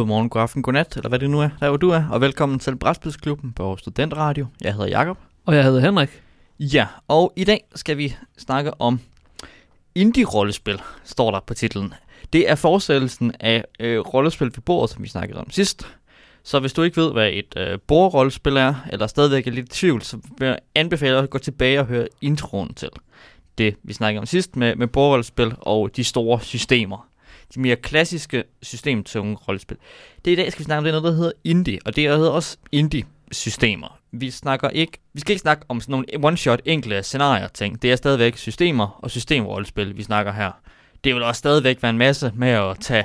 God morgen, god aften, god nat, eller hvad det nu er, der hvor du er, og velkommen til Brætspidsklubben på Studentradio. Jeg hedder Jakob. Og jeg hedder Henrik. Ja, og i dag skal vi snakke om indie-rollespil, står der på titlen. Det er forestillelsen af øh, rollespil ved bordet, som vi snakkede om sidst. Så hvis du ikke ved, hvad et øh, bordrollespil er, eller stadigvæk er lidt i tvivl, så vil jeg anbefale at gå tilbage og høre introen til det, vi snakkede om sidst med, med bordrollespil og de store systemer. De mere klassiske systemtunge rollespil. Det i dag skal vi snakke om det noget, der hedder indie, og det hedder også indie-systemer. Vi snakker ikke, vi skal ikke snakke om sådan nogle one-shot enkle scenarier ting. Det er stadigvæk systemer og systemrollespil, vi snakker her. Det vil også stadigvæk være en masse med at tage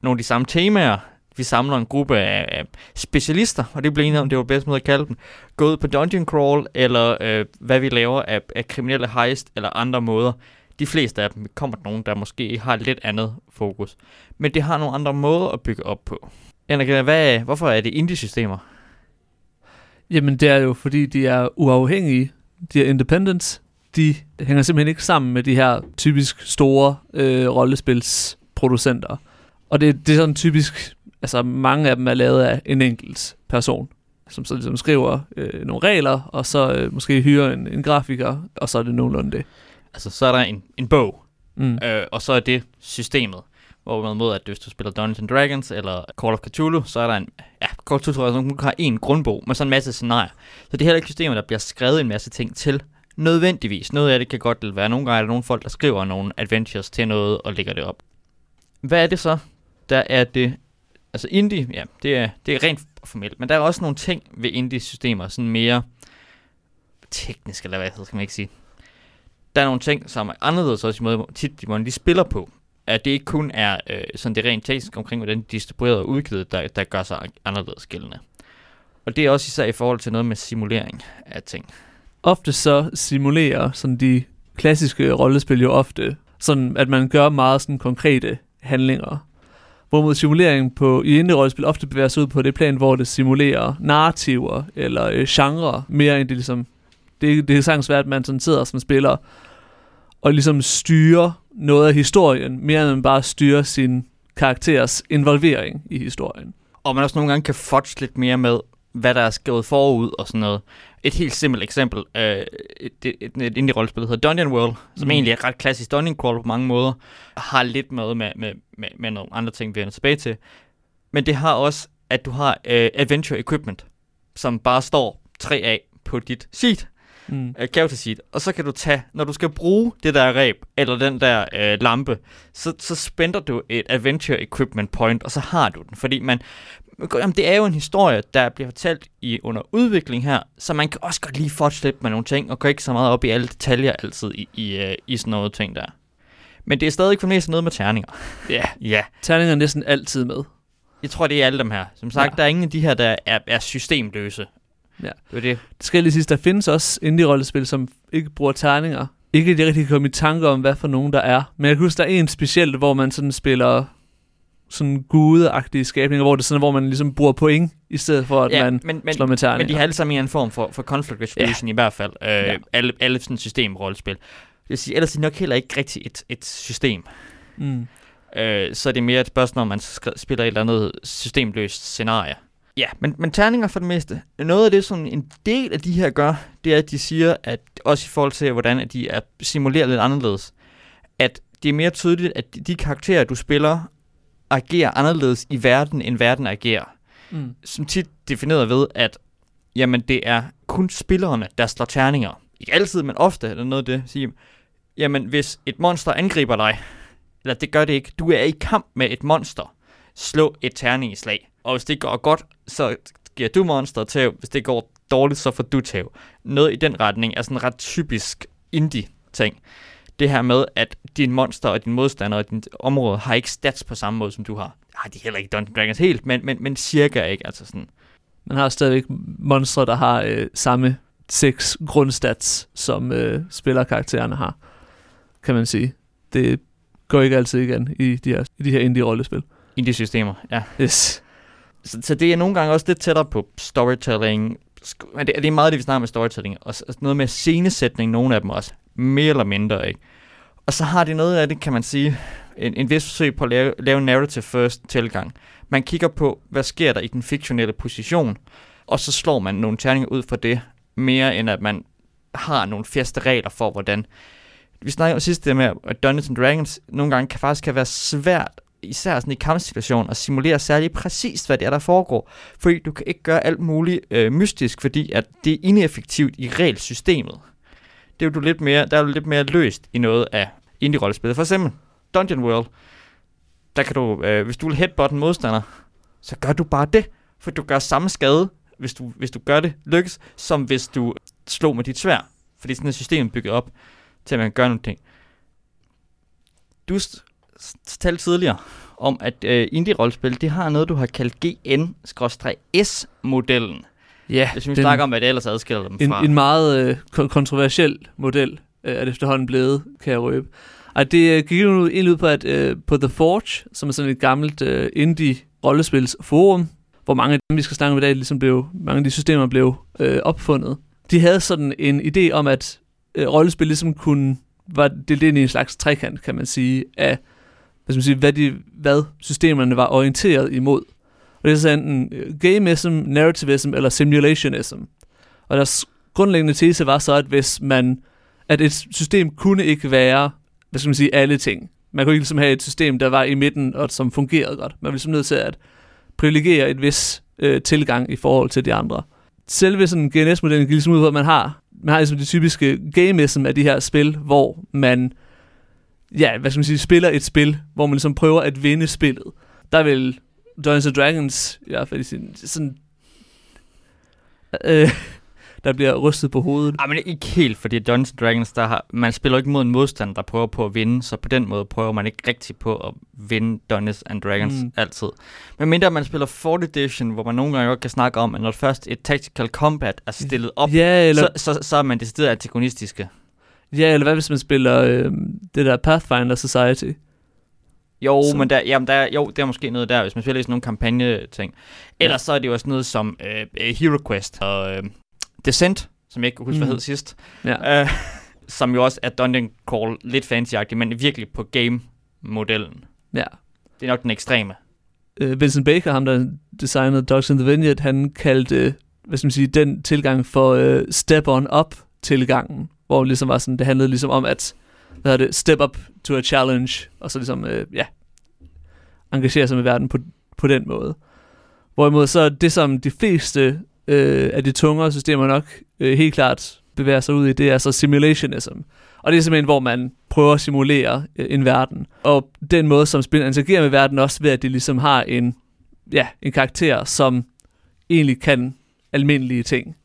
nogle af de samme temaer, vi samler en gruppe af, specialister, og det bliver enige om, det var bedst måde at kalde dem, gå ud på dungeon crawl, eller øh, hvad vi laver af, af kriminelle heist, eller andre måder. De fleste af dem kommer nogen, der måske har lidt andet fokus. Men det har nogle andre måder at bygge op på. Anna, hvad, hvorfor er det indie-systemer? Jamen det er jo fordi, de er uafhængige. De er independent. De hænger simpelthen ikke sammen med de her typisk store øh, rollespilsproducenter. Og det, det er sådan typisk, altså mange af dem er lavet af en enkelt person, som så ligesom skriver øh, nogle regler, og så øh, måske hyrer en, en grafiker, og så er det nogenlunde det. Altså så er der en, en bog, Mm. øh, og så er det systemet. Hvor man mod, at hvis du spiller Dungeons Dragons eller Call of Cthulhu, så er der en, ja, Call of Cthulhu jeg, så har en grundbog med sådan en masse scenarier. Så det er heller ikke systemer, der bliver skrevet en masse ting til, nødvendigvis. Noget af det kan godt være, nogle gange er der nogle folk, der skriver nogle adventures til noget og lægger det op. Hvad er det så, der er det, altså indie, ja, det er, det er rent formelt, men der er også nogle ting ved indie-systemer, sådan mere teknisk, eller hvad skal man ikke sige. Der er nogle ting, som er anderledes også i måde, tit, de måden de spiller på. At det ikke kun er øh, sådan det rent teknisk omkring, hvordan de distribuerer og udgivet, der, der gør sig anderledes gældende. Og det er også især i forhold til noget med simulering af ting. Ofte så simulerer sådan de klassiske rollespil jo ofte, sådan at man gør meget sådan konkrete handlinger. Hvorimod simulering på, i indie-rollespil ofte bevæger sig ud på det plan, hvor det simulerer narrativer eller øh, genre, mere end det ligesom... Det, det er sagtens svært, at man sådan sidder som spiller og ligesom styrer noget af historien, mere end man bare styrer sin karakteres involvering i historien. Og man også nogle gange kan fudge lidt mere med, hvad der er skrevet forud og sådan noget. Et helt simpelt eksempel, øh, et, et, et, indie-rollespil, der hedder Dungeon World, som Mm. egentlig er ret klassisk dungeon crawl på mange måder, har lidt med, med, med, med, med nogle andre ting, vi vender tilbage til. Men det har også, at du har øh, adventure equipment, som bare står 3A på dit sheet, Mm. øh, sheet, og så kan du tage, når du skal bruge det der ræb, eller den der øh, lampe, så, så spænder du et adventure equipment point, og så har du den, fordi man, jamen, det er jo en historie, der bliver fortalt i under udvikling her, så man kan også godt lige lidt med nogle ting, og gå ikke så meget op i alle detaljer altid i, i, øh, i sådan noget ting der. Men det er stadig for det meste noget med terninger. Ja, Ja, terninger er næsten altid med. jeg tror, det er alle dem her. Som sagt, ja. der er ingen af de her, der er, er systemløse. Ja. Det er det. Det skal lige sidst, der findes også indie-rollespil, som ikke bruger terninger. Ikke at jeg rigtig kan komme i tanke om, hvad for nogen der er. Men jeg kan huske, der er en specielt, hvor man sådan spiller sådan gudeagtige skabninger, hvor det er sådan, hvor man ligesom bruger point, i stedet for at ja, man men, men, slår med terninger. Men de har alle sammen en anden form for, for conflict resolution ja. i hvert fald. Øh, Ja. alle, alle sådan systemrollespil. Det vil sige, ellers er det nok heller ikke rigtig et, et system. Mm. Øh, så er det mere et spørgsmål, om man spiller et eller andet systemløst scenarie. Ja, men, men terninger for det meste. Noget af det, som en del af de her gør, det er, at de siger, at også i forhold til, hvordan at de er simuleret lidt anderledes, at det er mere tydeligt, at de, karakterer, du spiller, agerer anderledes i verden, end verden agerer. Mm. som tit defineret ved, at jamen, det er kun spillerne, der slår terninger. Ikke altid, men ofte er der noget af det. Sige, jamen, hvis et monster angriber dig, eller det gør det ikke, du er i kamp med et monster, slå et terningeslag. Og hvis det går godt, så giver du monster tæv. Hvis det går dårligt, så får du tæv. Noget i den retning er sådan en ret typisk indie-ting. Det her med, at din monster og din modstander og dit område har ikke stats på samme måde, som du har. Har de heller ikke Dungeons Dragons helt, men, men, men cirka ikke. Altså sådan. Man har stadigvæk monstre, der har øh, samme seks grundstats, som øh, spillerkaraktererne har, kan man sige. Det går ikke altid igen i de her, i de her indie-rollespil. Indie-systemer, ja. Yes. Så, så det er nogle gange også lidt tættere på storytelling. Men det, det er meget det, vi snakker med storytelling. Og altså noget med scenesætning, nogle af dem også. Mere eller mindre, ikke? Og så har det noget af det, kan man sige, en, en vis forsøg på at lave, lave narrative first tilgang. Man kigger på, hvad sker der i den fiktionelle position, og så slår man nogle terninger ud for det, mere end at man har nogle faste regler for, hvordan... Vi snakker om sidst det med, at Dungeons and Dragons nogle gange kan faktisk kan være svært, især sådan i kampsituationen, og simulere særlig præcist, hvad det er, der foregår. Fordi du kan ikke gøre alt muligt øh, mystisk, fordi at det er ineffektivt i regelsystemet. Det er jo du lidt mere, der er du lidt mere løst i noget af indie-rollespillet. For eksempel Dungeon World, der kan du, øh, hvis du vil headbutt en modstander, så gør du bare det, for du gør samme skade, hvis du, hvis du gør det lykkes, som hvis du slår med dit svær. Fordi sådan et system bygget op til, at man kan gøre nogle ting. Du talte tidligere om, at øh, indie-rollespil, det har noget, du har kaldt GN-S-modellen. Ja, Hvis vi snakker om, hvad det ellers adskiller dem en, fra. en meget øh, kontroversiel model øh, er det efterhånden blevet, kan jeg røbe. Og det øh, gik jo egentlig ud på, at øh, på The Forge, som er sådan et gammelt øh, indie-rollespilsforum, hvor mange af dem, vi skal snakke om i dag, ligesom blev, mange af de systemer blev øh, opfundet. De havde sådan en idé om, at øh, rollespil ligesom kunne, var delt ind i en slags trekant, kan man sige, af hvad, skal man sige, hvad, de, hvad systemerne var orienteret imod. Og det er så enten øh, gameism, narrativism eller simulationism. Og deres grundlæggende tese var så, at hvis man, at et system kunne ikke være, hvad skal man sige, alle ting. Man kunne ikke ligesom have et system, der var i midten og som fungerede godt. Man var ligesom nødt til at privilegere et vis øh, tilgang i forhold til de andre. Selve sådan GNS-modellen gik ligesom ud på, at man har, man har ligesom det typiske gameism af de her spil, hvor man, ja, hvad skal man sige, spiller et spil, hvor man ligesom prøver at vinde spillet. Der vil Dungeons and Dragons, i hvert fald sin, sådan, øh, der bliver rystet på hovedet. Ej, men ikke helt, fordi Dungeons Dragons, der har, man spiller ikke mod en modstander, der prøver på at vinde, så på den måde prøver man ikke rigtig på at vinde Dungeons and Dragons Mm. mm. altid. Men mindre man spiller 4th edition, hvor man nogle gange godt kan snakke om, at når først et tactical combat er stillet op, Ja, eller, så, så, så er man decideret antagonistiske. Ja, eller hvad hvis man spiller øh, det der Pathfinder Society? Jo, Så- men der, jamen der, er- jo, det er måske noget der, hvis man spiller i sådan nogle kampagne-ting. Ellers så er det jo også noget som øh, øh, Hero Quest og øh, Descent, som jeg ikke kan huske, mm. Hvad hed sidst. Ja. Øh, som jo også er Dungeon Crawl lidt fancy men virkelig på game-modellen. ja. Det er nok den ekstreme. øh, Vincent Baker, ham der designede Dogs in the Vineyard, han kaldte, hvad skal man sige, den tilgang for øh, step on up tilgangen, hvor det ligesom var sådan, det handlede ligesom om at, hvad hedder det, step up to a challenge, og så ligesom, øh, ja, engagere sig med verden på, på den måde. Hvorimod så det, som de fleste øh, af de tungere systemer nok øh, helt klart bevæger sig ud i, det er så simulationism. Og det er simpelthen, hvor man prøver at simulere øh, en verden. Og den måde, som spillet interagerer med verden, også ved, at det ligesom har en, ja, en karakter, som egentlig kan almindelige ting.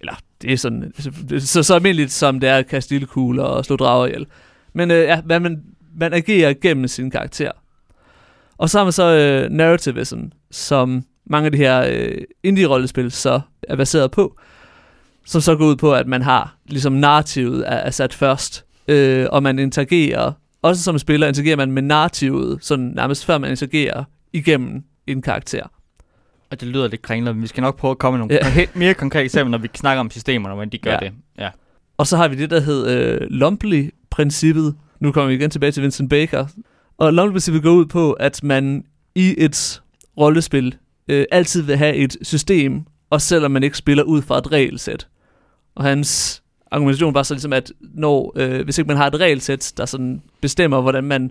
Eller, det er sådan, altså, så, så almindeligt, som det er at kaste ildekugler og slå drager ihjel. Men øh, ja, man, man, man agerer gennem sin karakter. Og så har man så øh, narrativism, som mange af de her øh, indie-rollespil så er baseret på, som så går ud på, at man har ligesom narrativet er, er sat først, øh, og man interagerer, også som spiller interagerer man med narrativet, sådan nærmest før man interagerer igennem en karakter. Og det lyder lidt kringlet, men vi skal nok prøve at komme med nogle Ja. mere konkrete eksempler, når vi snakker om systemerne, hvordan de gør Ja. det. Ja. Og så har vi det, der hed øh, Lumpley-princippet. Nu kommer vi igen tilbage til Vincent Baker. Og Lumpley-princippet går ud på, at man i et rollespil øh, altid vil have et system, og selvom man ikke spiller ud fra et regelsæt. Og hans argumentation var så ligesom, at når, øh, hvis ikke man har et regelsæt, der sådan bestemmer, hvordan man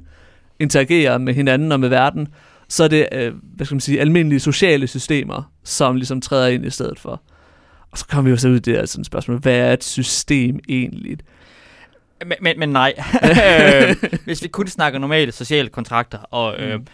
interagerer med hinanden og med verden, så er det, øh, hvad skal man sige, almindelige sociale systemer, som ligesom træder ind i stedet for. Og så kommer vi jo så ud i det her sådan spørgsmål, hvad er et system egentlig? Men, men, men nej. Øh, Hvis vi kun snakker normale sociale kontrakter, og øh, Mm.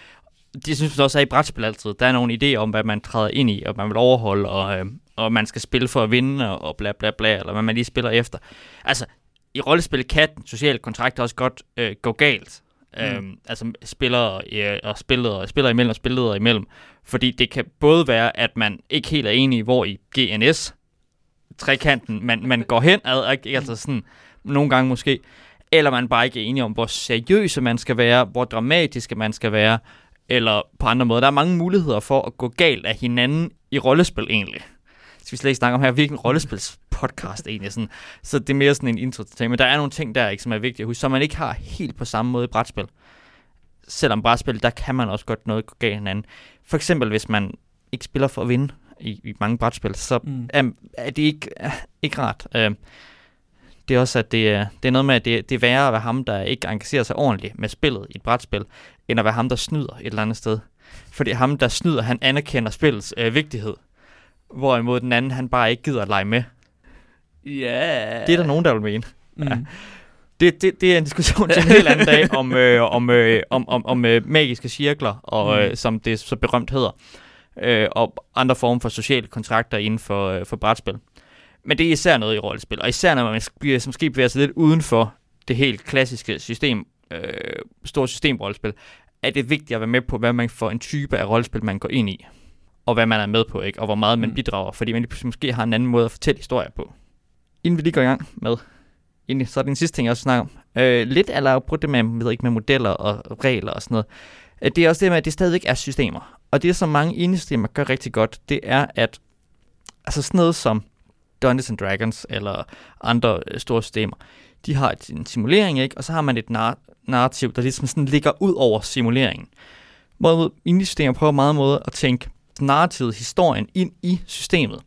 de synes jeg også er i brætspil altid. Der er nogle idéer om, hvad man træder ind i, og man vil overholde, og, øh, og man skal spille for at vinde, og, og bla bla bla, eller hvad man lige spiller efter. Altså, i rollespil kan den sociale kontrakt også godt øh, gå galt. Mm. Mm. Øhm, altså spillere øh, og spillere, spillere imellem og spillere imellem. Fordi det kan både være, at man ikke helt er enige, hvor i GNS trekanten man, man går hen ad, ikke? altså sådan nogle gange måske, eller man bare ikke er enige om, hvor seriøse man skal være, hvor dramatiske man skal være, eller på andre måder. Der er mange muligheder for at gå galt af hinanden i rollespil egentlig. Skal vi slet ikke snakke om her, hvilken rollespilspodcast egentlig sådan. Så det er mere sådan en intro til ting. Men der er nogle ting der, ikke, som er vigtige at huske, som man ikke har helt på samme måde i brætspil. selvom brætspil, der kan man også godt noget gå galt hinanden. For eksempel, hvis man ikke spiller for at vinde i, i mange brætspil, så Mm. er, er det ikke, er, ikke rart. Øh, det er også, at det, er- det er noget med, at det, det er værre at være ham, der ikke engagerer sig ordentligt med spillet i et brætspil, end at være ham, der snyder et eller andet sted. Fordi ham, der snyder, han anerkender spillets øh, vigtighed. Hvorimod den anden, han bare ikke gider at lege med. Ja. Det er der nogen, der vil mene. Mm. Ja. Det, det, det er en diskussion til en helt anden dag om, øh, om, øh, om, om, om øh, magiske cirkler, og, Mm. øh, som det så berømt hedder, øh, og andre former for sociale kontrakter inden for, øh, for brætspil. Men det er især noget i rollespil, og især når man bliver, som måske bevæger sig lidt uden for det helt klassiske system, øh, store systemrollespil, er det vigtigt at være med på, hvad man for en type af rollespil, man går ind i, og hvad man er med på, ikke? og hvor meget man Mm. bidrager, fordi man måske har en anden måde at fortælle historier på. Inden vi lige går i gang med egentlig, så er det en sidste ting, jeg også snakker om. Øh, lidt eller brugt det med, ved ikke, med modeller og regler og sådan noget. Øh, Det er også det med, at det stadigvæk er systemer. Og det, som mange indie-systemer gør rigtig godt, det er, at altså sådan noget som Dungeons and Dragons eller andre øh, store systemer, de har et, en simulering, ikke? og så har man et nar- narrativ, der ligesom sådan ligger ud over simuleringen. Hvorimod indie-systemer prøver meget måde at tænke narrativet, historien ind i systemet.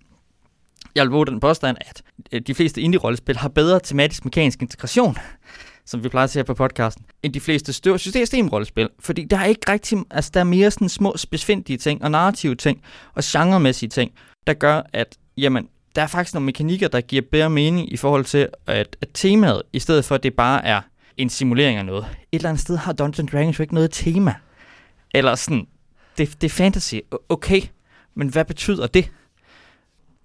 Jeg vil våge den påstand, at øh, de fleste indie-rollespil har bedre tematisk mekanisk integration, som vi plejer at se her på podcasten, end de fleste større systemrollespil. Fordi der er ikke rigtig, altså der er mere sådan små specifindige ting og narrative ting og genremæssige ting, der gør, at jamen, der er faktisk nogle mekanikker, der giver bedre mening i forhold til, at, at temaet, i stedet for at det bare er en simulering af noget. Et eller andet sted har Dungeons Dragons jo ikke noget tema. Eller sådan, det, det er fantasy. Okay, men hvad betyder det?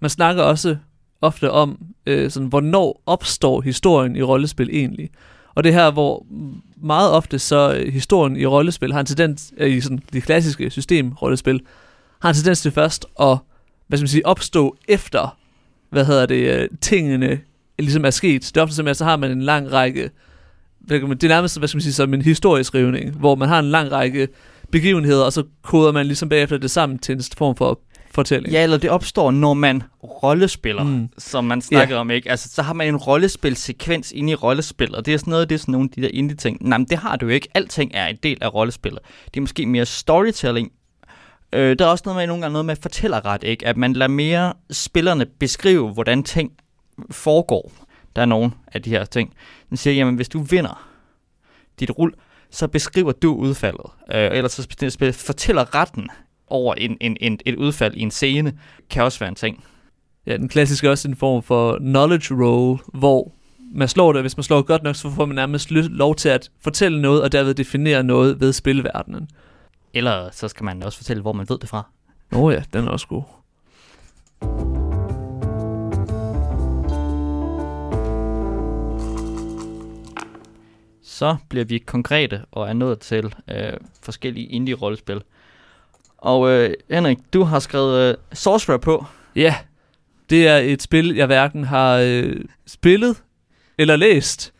Man snakker også ofte om, øh, sådan, hvornår opstår historien i rollespil egentlig. Og det her, hvor meget ofte så øh, historien i rollespil har en tendens, øh, i sådan de klassiske systemrollespil, har en tendens til først at hvad skal man sige, opstå efter, hvad hedder det, øh, tingene ligesom er sket. Det er ofte som, så har man en lang række, det er nærmest, hvad skal man sige, som en historieskrivning, hvor man har en lang række begivenheder, og så koder man ligesom bagefter det sammen til en form for fortælling. Ja, eller det opstår, når man rollespiller, mm. Som man snakkede om, ikke? Altså, så har man en rollespilsekvens inde i rollespil, og det er sådan noget, det er sådan nogle af de der indie-ting. Nej, men det har du jo ikke. Alting er en del af rollespillet. Det er måske mere storytelling. Øh, der er også noget med, nogle gange noget med fortællerret, ikke? At man lader mere spillerne beskrive, hvordan ting foregår. Der er nogle af de her ting. Den siger, jamen, hvis du vinder dit rul, så beskriver du udfaldet. Øh, ellers så fortæller retten over en, en, en, et udfald i en scene, kan også være en ting. Ja, den klassiske er også en form for knowledge roll, hvor man slår det, hvis man slår godt nok, så får man nærmest lov til at fortælle noget, og derved definere noget ved spilverdenen. Eller så skal man også fortælle, hvor man ved det fra. Åh oh ja, den er også god. Så bliver vi konkrete og er nået til øh, forskellige indie-rollespil. Og øh, Henrik, du har skrevet øh, Sorcerer på. Ja, det er et spil, jeg hverken har øh, spillet eller læst.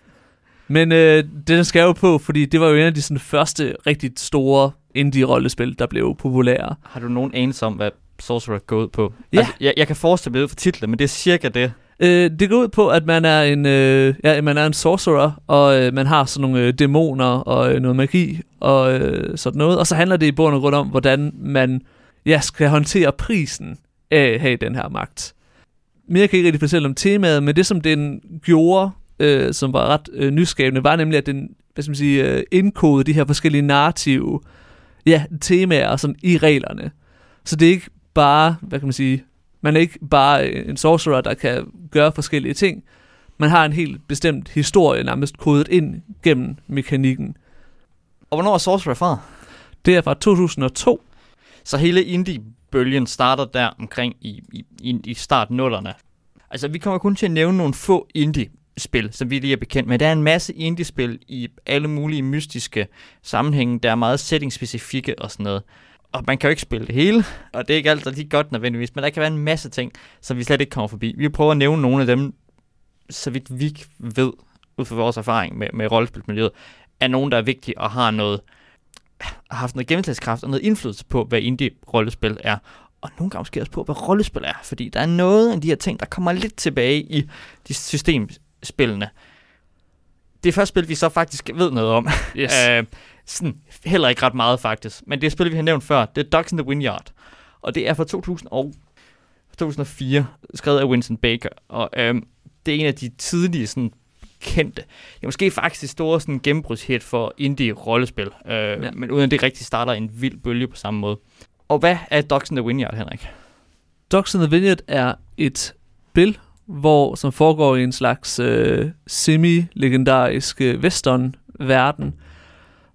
Men øh, den skal jeg jo på, fordi det var jo en af de sådan, første rigtig store indie-rollespil, der blev populære. Har du nogen anelse om, hvad Sorcerer går ud på? Ja. Altså, jeg, jeg kan forestille mig det ud fra titlen, men det er cirka det. Øh, det går ud på, at man er en, øh, ja, man er en sorcerer, og øh, man har sådan nogle øh, dæmoner og øh, noget magi og øh, sådan noget. Og så handler det i bund og grund om, hvordan man ja, skal håndtere prisen af at have den her magt. Mere kan jeg ikke rigtig fortælle om temaet, men det som den gjorde, øh, som var ret øh, nyskabende, var nemlig, at den hvad skal man sige, øh, indkodede de her forskellige narrative ja, temaer sådan, i reglerne. Så det er ikke bare, hvad kan man sige, man er ikke bare øh, en sorcerer, der kan gøre forskellige ting. Man har en helt bestemt historie nærmest kodet ind gennem mekanikken. Og hvornår er Sorcerer fra? Det er fra 2002. Så hele indie-bølgen starter der omkring i, i, i, i start nullerne. Altså, vi kommer kun til at nævne nogle få indie-spil, som vi lige er bekendt med. Der er en masse indie-spil i alle mulige mystiske sammenhænge, der er meget setting-specifikke og sådan noget. Og man kan jo ikke spille det hele, og det er ikke altid lige godt nødvendigvis, men der kan være en masse ting, som vi slet ikke kommer forbi. Vi prøver at nævne nogle af dem, så vidt vi ved, ud fra vores erfaring med, med rollespilmiljøet, er nogen, der er vigtige og har noget, har haft noget gennemslagskraft og noget indflydelse på, hvad indie-rollespil er. Og nogle gange måske også på, hvad rollespil er. Fordi der er noget af de her ting, der kommer lidt tilbage i de systemspillene. det første spil, vi så faktisk ved noget om. Yes. Øh, sådan, heller ikke ret meget faktisk. Men det er spil, vi har nævnt før. Det er Dogs in the Vineyard. Og det er fra 2000 og 2004, skrevet af Winston Baker. Og øhm, det er en af de tidlige sådan, kendte. Det er måske faktisk det store sådan, gennembrudshit for indie-rollespil. Øh, ja. Men uden at det rigtig starter en vild bølge på samme måde. Og hvad er Dogs in the Vineyard, Henrik? Dogs in the Vineyard er et spil, hvor, som foregår i en slags øh, semi-legendarisk øh, western-verden,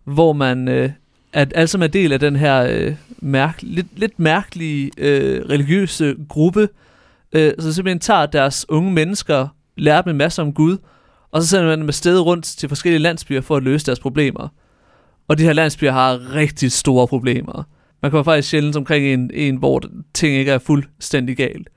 hvor man øh, er, altså er del af den her øh, mærk, lidt, lidt mærkelige øh, religiøse gruppe, øh, så simpelthen tager deres unge mennesker, lærer dem en masse om Gud, og så sender man dem afsted rundt til forskellige landsbyer for at løse deres problemer. Og de her landsbyer har rigtig store problemer. Man kommer faktisk sjældent omkring en, en hvor ting ikke er fuldstændig galt.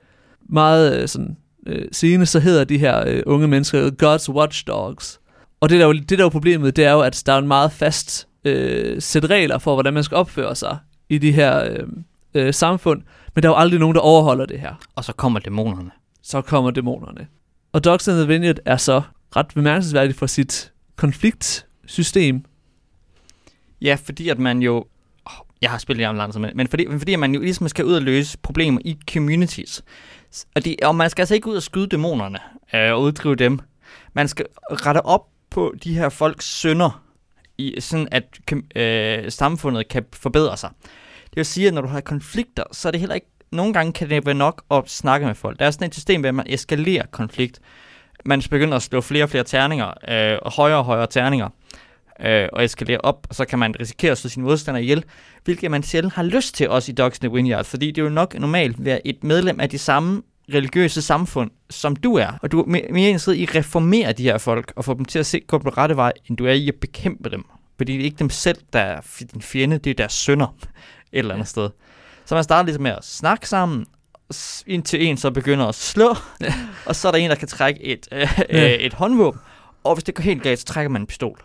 Meget øh, sådan øh, scene, så hedder de her øh, unge mennesker God's Watchdogs. Og det der, jo, det der er jo problemet, det er jo, at der er en meget fast øh, sæt regler for, hvordan man skal opføre sig i de her øh, øh, samfund, men der er jo aldrig nogen, der overholder det her. Og så kommer dæmonerne. Så kommer dæmonerne. Og Dogs in the Vineyard er så ret bemærkelsesværdigt for sit konfliktsystem. Ja, fordi at man jo... Jeg har spillet i Ambulancer, men, men fordi, fordi man jo ligesom skal ud og løse problemer i communities. Og, de, og man skal altså ikke ud og skyde dæmonerne øh, og uddrive dem. Man skal rette op på de her folks sønder, i, sådan at øh, samfundet kan forbedre sig. Det vil sige, at når du har konflikter, så er det heller ikke... Nogle gange kan det være nok at snakke med folk. Der er sådan et system, hvor man eskalerer konflikt. Man begynder at slå flere og flere terninger, øh, og højere og højere terninger, øh, og eskalere op, og så kan man risikere at slå sine modstandere ihjel, hvilket man selv har lyst til også i Dogs in the Vineyard, fordi det er jo nok normalt være et medlem af de samme religiøse samfund, som du er. Og du er mere interesseret i at reformere de her folk, og få dem til at se, gå på rette vej, end du er i at bekæmpe dem. Fordi det er ikke dem selv, der er din fjende, det er deres sønner et eller andet ja. sted. Så man starter ligesom med at snakke sammen, indtil en så begynder at slå, ja. og så er der en, der kan trække et, øh, ja. et håndvåben, og hvis det går helt galt, så trækker man en pistol.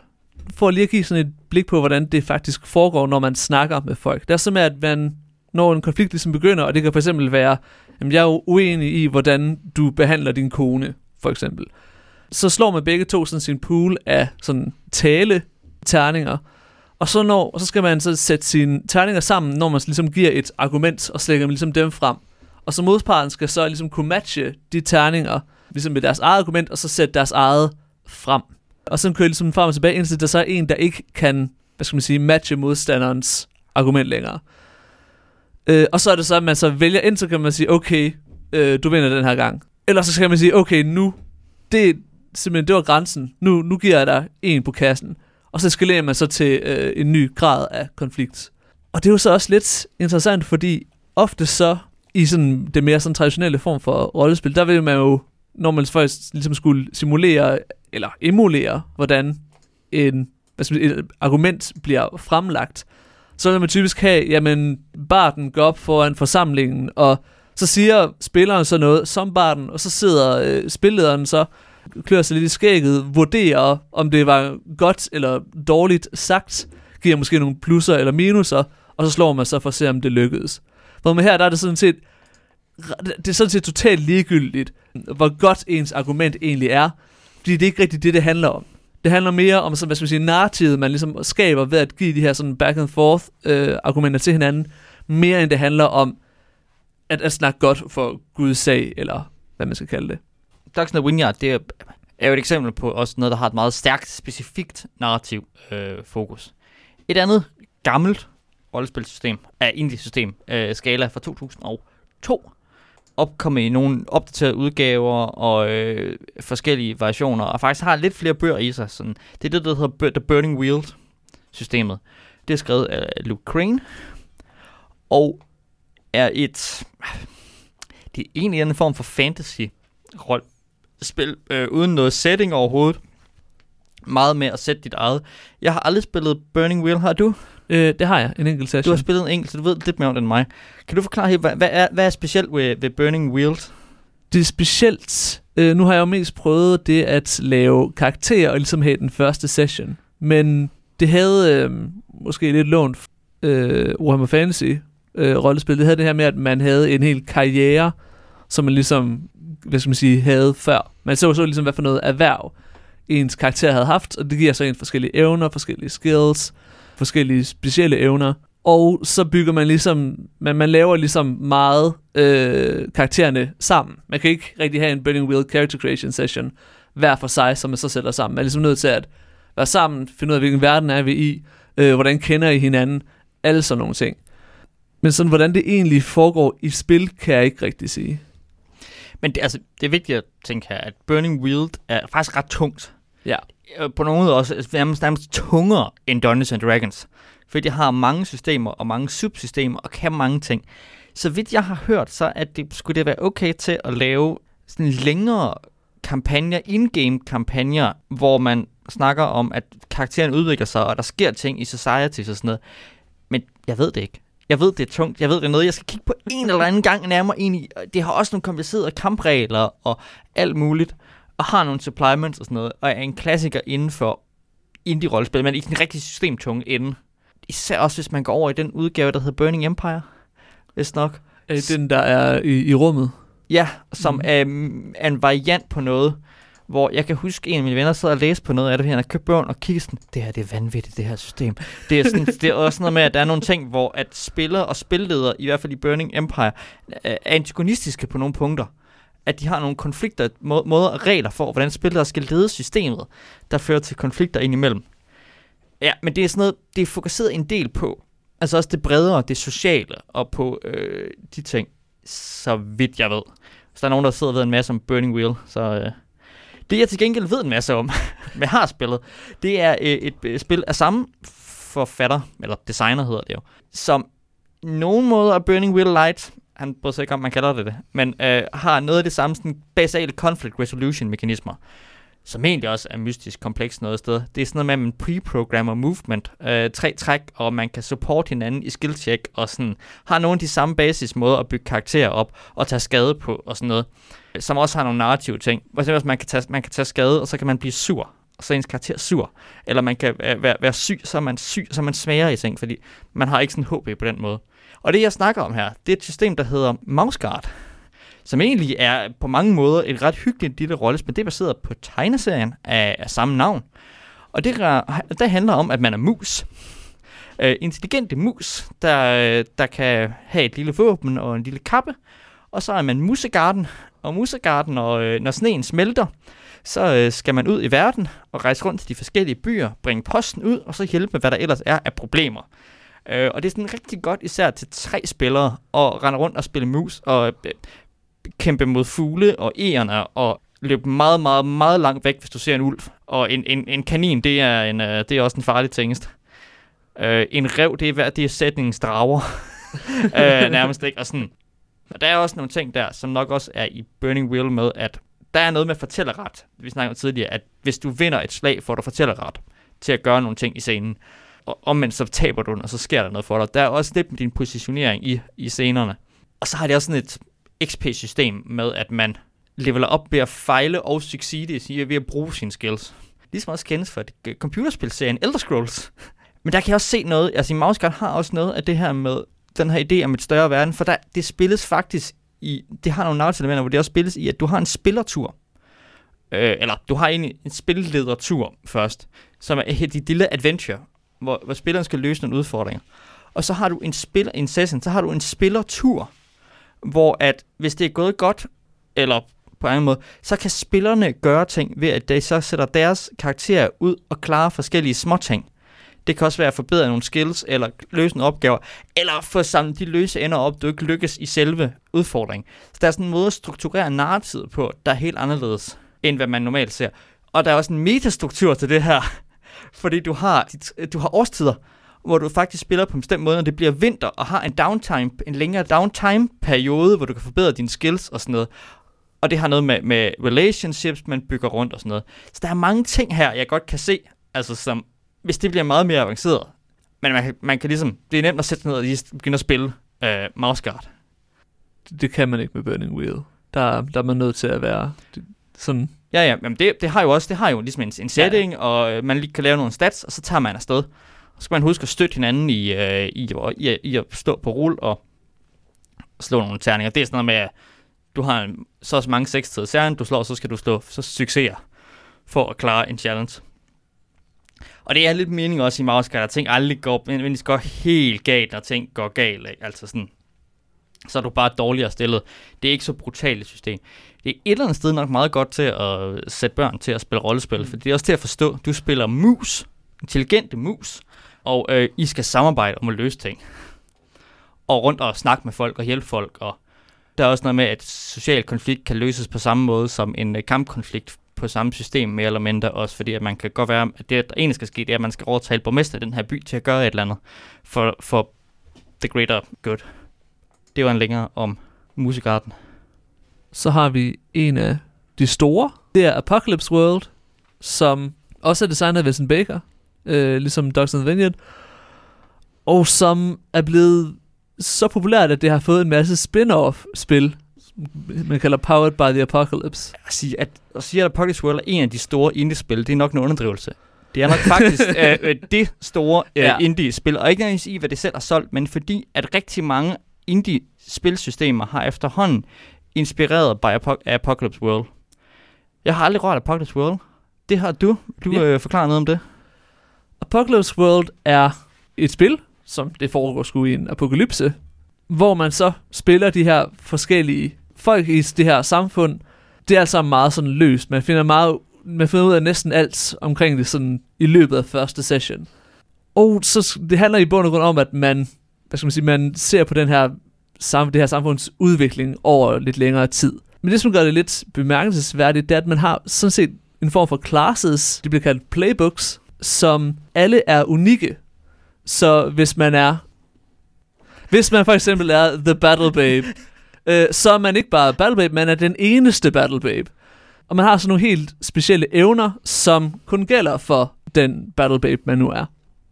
For lige at give sådan et blik på, hvordan det faktisk foregår, når man snakker med folk. Det er simpelthen, at man, når en konflikt ligesom begynder, og det kan for eksempel være, jamen jeg er jo uenig i, hvordan du behandler din kone, for eksempel. Så slår man begge to sådan sin pool af sådan tale terninger, og så, når, og så skal man så sætte sine terninger sammen, når man ligesom giver et argument, og slækker ligesom dem frem. Og så modparten skal så ligesom kunne matche de terninger, ligesom med deres eget argument, og så sætte deres eget frem. Og så kører ligesom frem og tilbage, indtil der så er en, der ikke kan, hvad skal man sige, matche modstanderens argument længere. Øh, og så er det så, at man så vælger ind, så kan man sige, okay, øh, du vinder den her gang. Eller så skal man sige, okay, nu, det, simpelthen, det var grænsen. Nu, nu giver jeg dig en på kassen. Og så eskalerer man så til øh, en ny grad af konflikt. Og det er jo så også lidt interessant, fordi ofte så i sådan det mere sådan traditionelle form for rollespil, der vil man jo, når man først ligesom skulle simulere eller emulere, hvordan en, hvad skal man, et argument bliver fremlagt, så vil man typisk have, jamen, barden går op foran forsamlingen, og så siger spilleren så noget som barden, og så sidder øh, spillederen så, klør sig lidt i skægget, vurderer, om det var godt eller dårligt sagt, giver måske nogle plusser eller minuser, og så slår man så for at se, om det lykkedes. Hvor med her, der er det sådan set, det er sådan set totalt ligegyldigt, hvor godt ens argument egentlig er, fordi det er ikke rigtigt det, det handler om. Det handler mere om, sådan, hvad skal man sige, narrativet, man ligesom skaber ved at give de her sådan back and forth øh, argumenter til hinanden, mere end det handler om at, at snakke godt for Guds sag, eller hvad man skal kalde det. Dogs of Vineyard, det er, er jo et eksempel på også noget, der har et meget stærkt, specifikt narrativ øh, fokus. Et andet gammelt rollespilsystem, er indie-system, øh, skala fra 2002, opkommet i nogle opdaterede udgaver og øh, forskellige variationer, og faktisk har lidt flere bøger i sig. Sådan. Det er det, der hedder The Burning Wheel-systemet. Det er skrevet af Luke Crane, og er et... Det er egentlig en form for fantasy-spil, øh, uden noget setting overhovedet. Meget med at sætte dit eget. Jeg har aldrig spillet Burning Wheel, har du? Øh, det har jeg, en enkelt session. Du har spillet en enkelt, så du ved lidt mere om det end mig. Kan du forklare helt, hvad, hvad, er, hvad er specielt ved, ved Burning Wheels? Det er specielt. Øh, nu har jeg jo mest prøvet det at lave karakterer og ligesom have den første session. Men det havde øh, måske lidt lånt øh, Warhammer Fantasy øh, rollespil. Det havde det her med, at man havde en hel karriere, som man ligesom, hvad skal man sige, havde før. Man så så ligesom, hvad for noget erhverv ens karakter havde haft, og det giver så en forskellige evner, forskellige skills, forskellige specielle evner. Og så bygger man ligesom, man, man laver ligesom meget øh, karaktererne sammen. Man kan ikke rigtig have en Burning Wheel character creation session hver for sig, som man så sætter sammen. Man er ligesom nødt til at være sammen, finde ud af, hvilken verden er vi i, øh, hvordan kender I hinanden, alle sådan nogle ting. Men sådan, hvordan det egentlig foregår i spil, kan jeg ikke rigtig sige. Men det, altså, det er vigtigt at tænke her, at Burning Wheel er faktisk ret tungt. Ja. Øh, på nogen måde også nærmest, nærmest tungere end Dungeons and Dragons. Fordi det har mange systemer og mange subsystemer og kan mange ting. Så vidt jeg har hørt, så at det, skulle det være okay til at lave sådan længere kampagner, in-game kampagner, hvor man snakker om, at karakteren udvikler sig, og der sker ting i society og sådan noget. Men jeg ved det ikke. Jeg ved, det er tungt. Jeg ved, det er noget, jeg skal kigge på en eller anden gang nærmere ind i. Det har også nogle komplicerede kampregler og alt muligt. Og har nogle supplements og sådan noget. Og er en klassiker inden for indie-rollespil, men i den rigtig systemtunge ende. Især også, hvis man går over i den udgave, der hedder Burning Empire. Hvis nok. Øh, den, der er i, i rummet. Ja, som mm. er, mm, er en variant på noget, hvor jeg kan huske, en af mine venner sad og læste på noget af det, han har købt bogen og kigget sådan, det her det er vanvittigt, det her system. Det er, sådan, det er også noget med, at der er nogle ting, hvor at spillere og spilledere, i hvert fald i Burning Empire, er antagonistiske på nogle punkter. At de har nogle konflikter, må, måder og regler for, hvordan spillere skal lede systemet, der fører til konflikter indimellem. Ja, men det er sådan noget, det er fokuseret en del på, altså også det bredere, det sociale, og på øh, de ting, så vidt jeg ved. Så der er nogen, der sidder og ved en masse om Burning Wheel, så øh, det jeg til gengæld ved en masse om, men har spillet, det er øh, et øh, spil af samme forfatter, eller designer hedder det jo, som nogen måder er Burning Wheel Light, han bryder sig ikke om, man kalder det det, men øh, har noget af det samme sådan basale conflict resolution mekanismer, som egentlig også er mystisk kompleks noget sted. Det er sådan noget med, at man pre-programmer movement, øh, tre træk, og man kan support hinanden i skill check, og sådan har nogle af de samme basis måder at bygge karakterer op, og tage skade på, og sådan noget. Som også har nogle narrative ting. For eksempel, man kan tage, man kan tage skade, og så kan man blive sur, og så er ens karakter sur. Eller man kan øh, være, være syg, så er man syg, så er man smager i ting, fordi man har ikke sådan HP på den måde. Og det, jeg snakker om her, det er et system, der hedder Mouseguard som egentlig er på mange måder et ret hyggeligt lille rollespil. Det er baseret på tegneserien af, af samme navn. Og det, der handler om, at man er mus. Uh, intelligente mus, der, der kan have et lille våben og en lille kappe. Og så er man musegarden. Og musegarden, og øh, når sneen smelter, så øh, skal man ud i verden og rejse rundt til de forskellige byer, bringe posten ud, og så hjælpe med, hvad der ellers er af problemer. Øh, og det er sådan rigtig godt især til tre spillere at rende rundt og spille mus og øh, kæmpe mod fugle og egerne og løbe meget, meget, meget langt væk, hvis du ser en ulv. Og en, en, en kanin, det er, en, øh, det er også en farlig tingest. Øh, en rev, det er, det er sætningens drager. øh, nærmest ikke. Og sådan. Og der er også nogle ting der, som nok også er i Burning Wheel med, at der er noget med fortællerret. Vi snakkede om tidligere, at hvis du vinder et slag, får du fortællerret til at gøre nogle ting i scenen. Og omvendt så taber du den, og så sker der noget for dig. Der er også lidt med din positionering i, i scenerne. Og så har de også sådan et XP-system med, at man leveler op ved at fejle og succeede siger, ved at bruge sine skills. Ligesom også kendes for øh, computerspilserien Elder Scrolls. Men der kan jeg også se noget, altså i Mouseguard har også noget af det her med den her idé om et større verden, for der, det spilles faktisk i, det har nogle narrative hvor det også spilles i, at du har en spillertur. Øh, eller du har egentlig en spilledertur først, som er et dit lille adventure, hvor, hvor spilleren skal løse nogle udfordringer. Og så har du en spiller, en session, så har du en spillertur, hvor at hvis det er gået godt, eller på en anden måde, så kan spillerne gøre ting ved, at de så sætter deres karakterer ud og klarer forskellige småting. Det kan også være at forbedre nogle skills, eller løse nogle opgaver, eller få samlet de løse ender op, du ikke lykkes i selve udfordringen. Så der er sådan en måde at strukturere narrativet på, der er helt anderledes, end hvad man normalt ser. Og der er også en metastruktur til det her, fordi du har, dit- øh, du har årstider, hvor du faktisk spiller på en bestemt måde, når det bliver vinter, og har en downtime, en længere downtime-periode, hvor du kan forbedre dine skills og sådan noget. Og det har noget med, med relationships, man bygger rundt og sådan noget. Så der er mange ting her, jeg godt kan se, altså som, hvis det bliver meget mere avanceret. Men man man kan ligesom, det er nemt at sætte sig ned og lige begynde at spille øh, Mouseguard. Det, det kan man ikke med Burning Wheel. Der, der er man nødt til at være sådan... Ja, ja, men det, det har jo også, det har jo ligesom en, en setting, ja, ja. og øh, man lige kan lave nogle stats, og så tager man afsted. Og så skal man huske at støtte hinanden i, øh, i, i, i at stå på rul og slå nogle terninger. Det er sådan noget med, at du har så så mange seks til særligt, du slår, så skal du slå så succeser for at klare en challenge. Og det er lidt mening også i Mouse Guide, at ting aldrig går, men det går helt galt, når ting går galt. Ikke? Altså sådan, så er du bare dårligere stillet. Det er ikke så brutalt et system. Det er et eller andet sted nok meget godt til at sætte børn til at spille rollespil, mm. for det er også til at forstå, du spiller mus, intelligente mus, og øh, I skal samarbejde om at løse ting. Og rundt og snakke med folk og hjælpe folk, og der er også noget med, at social konflikt kan løses på samme måde som en øh, kampkonflikt på samme system, mere eller mindre også, fordi at man kan godt være, at det, der egentlig skal ske, det er, at man skal overtale borgmester i den her by til at gøre et eller andet for, for the greater good. Det var en længere om musikarten. Så har vi en af de store. Det er Apocalypse World, som også er designet af Vincent Baker, øh, ligesom Dogs and Vineyard, og som er blevet så populært, at det har fået en masse spin-off-spil, man kalder Powered by the Apocalypse. At sige, at, at sige, at Apocalypse World er en af de store indie-spil, det er nok en underdrivelse. Det er nok faktisk uh, det store uh, ja. indie-spil, og ikke nødvendigvis i, hvad det selv har solgt, men fordi at rigtig mange indie-spilsystemer har efterhånden inspireret by Apo- Apocalypse World. Jeg har aldrig rørt Apocalypse World. Det har du. Du ja. øh, forklarer noget om det. Apocalypse World er et spil, som det foregår sgu i en apokalypse, hvor man så spiller de her forskellige folk i det her samfund. Det er altså meget sådan løst. Man finder meget man finder ud af næsten alt omkring det sådan i løbet af første session. Og så det handler i bund og grund om, at man, hvad skal man sige, man ser på den her, det her samfunds udvikling over lidt længere tid. Men det, som gør det lidt bemærkelsesværdigt, det er, at man har sådan set en form for classes, de bliver kaldt playbooks, som alle er unikke. Så hvis man er... Hvis man for eksempel er The Battle Babe, øh, så er man ikke bare Battle Babe, man er den eneste Battle Babe. Og man har sådan nogle helt specielle evner, som kun gælder for den Battle Babe, man nu er.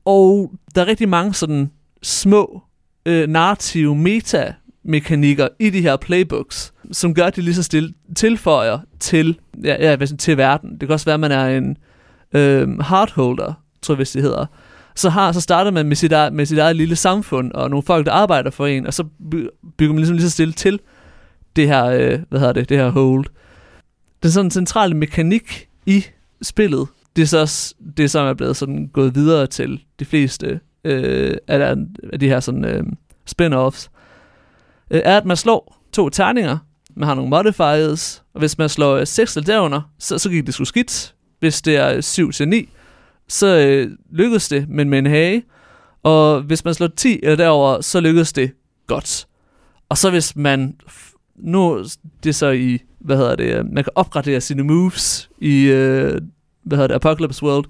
Og der er rigtig mange sådan små øh, narrative meta mekanikker i de her playbooks, som gør, at de lige så stille tilføjer til, ja, ja, til verden. Det kan også være, at man er en øh, hardholder, tror jeg, hvis det hedder. Så, har, så starter man med sit, eget, med sit eget lille samfund, og nogle folk, der arbejder for en, og så bygger man ligesom lige så stille til det her, øh, hvad hedder det, det her hold. Den sådan centrale mekanik i spillet, det er så det, som er blevet sådan gået videre til de fleste øh, af, af de her sådan øh, spin-offs, øh, er, at man slår to terninger, man har nogle modifiers, og hvis man slår øh, 6 eller derunder, så, så gik det sgu skidt. Hvis det er øh, 7 til 9, så øh, lykkedes det, men med en hage. Og hvis man slår 10 eller øh, derover, så lykkedes det godt. Og så hvis man nu det er så i, hvad hedder det, man kan opgradere sine moves i, øh, hvad hedder det, Apocalypse World.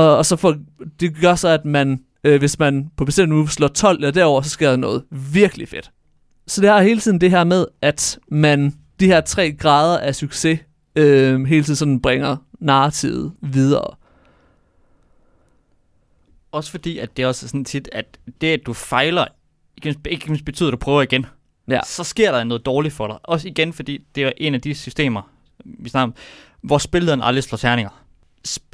Og, og så får, det gør så, at man, øh, hvis man på bestemte moves slår 12 eller derover, så sker der noget virkelig fedt. Så det har hele tiden det her med, at man, de her tre grader af succes, øh, hele tiden sådan bringer narrativet videre. Også fordi, at det er også sådan tit, at det, at du fejler, ikke, betyder, at du prøver igen. Ja. Så sker der noget dårligt for dig. Også igen, fordi det er en af de systemer, vi snakker om, hvor spillederen aldrig slår terninger.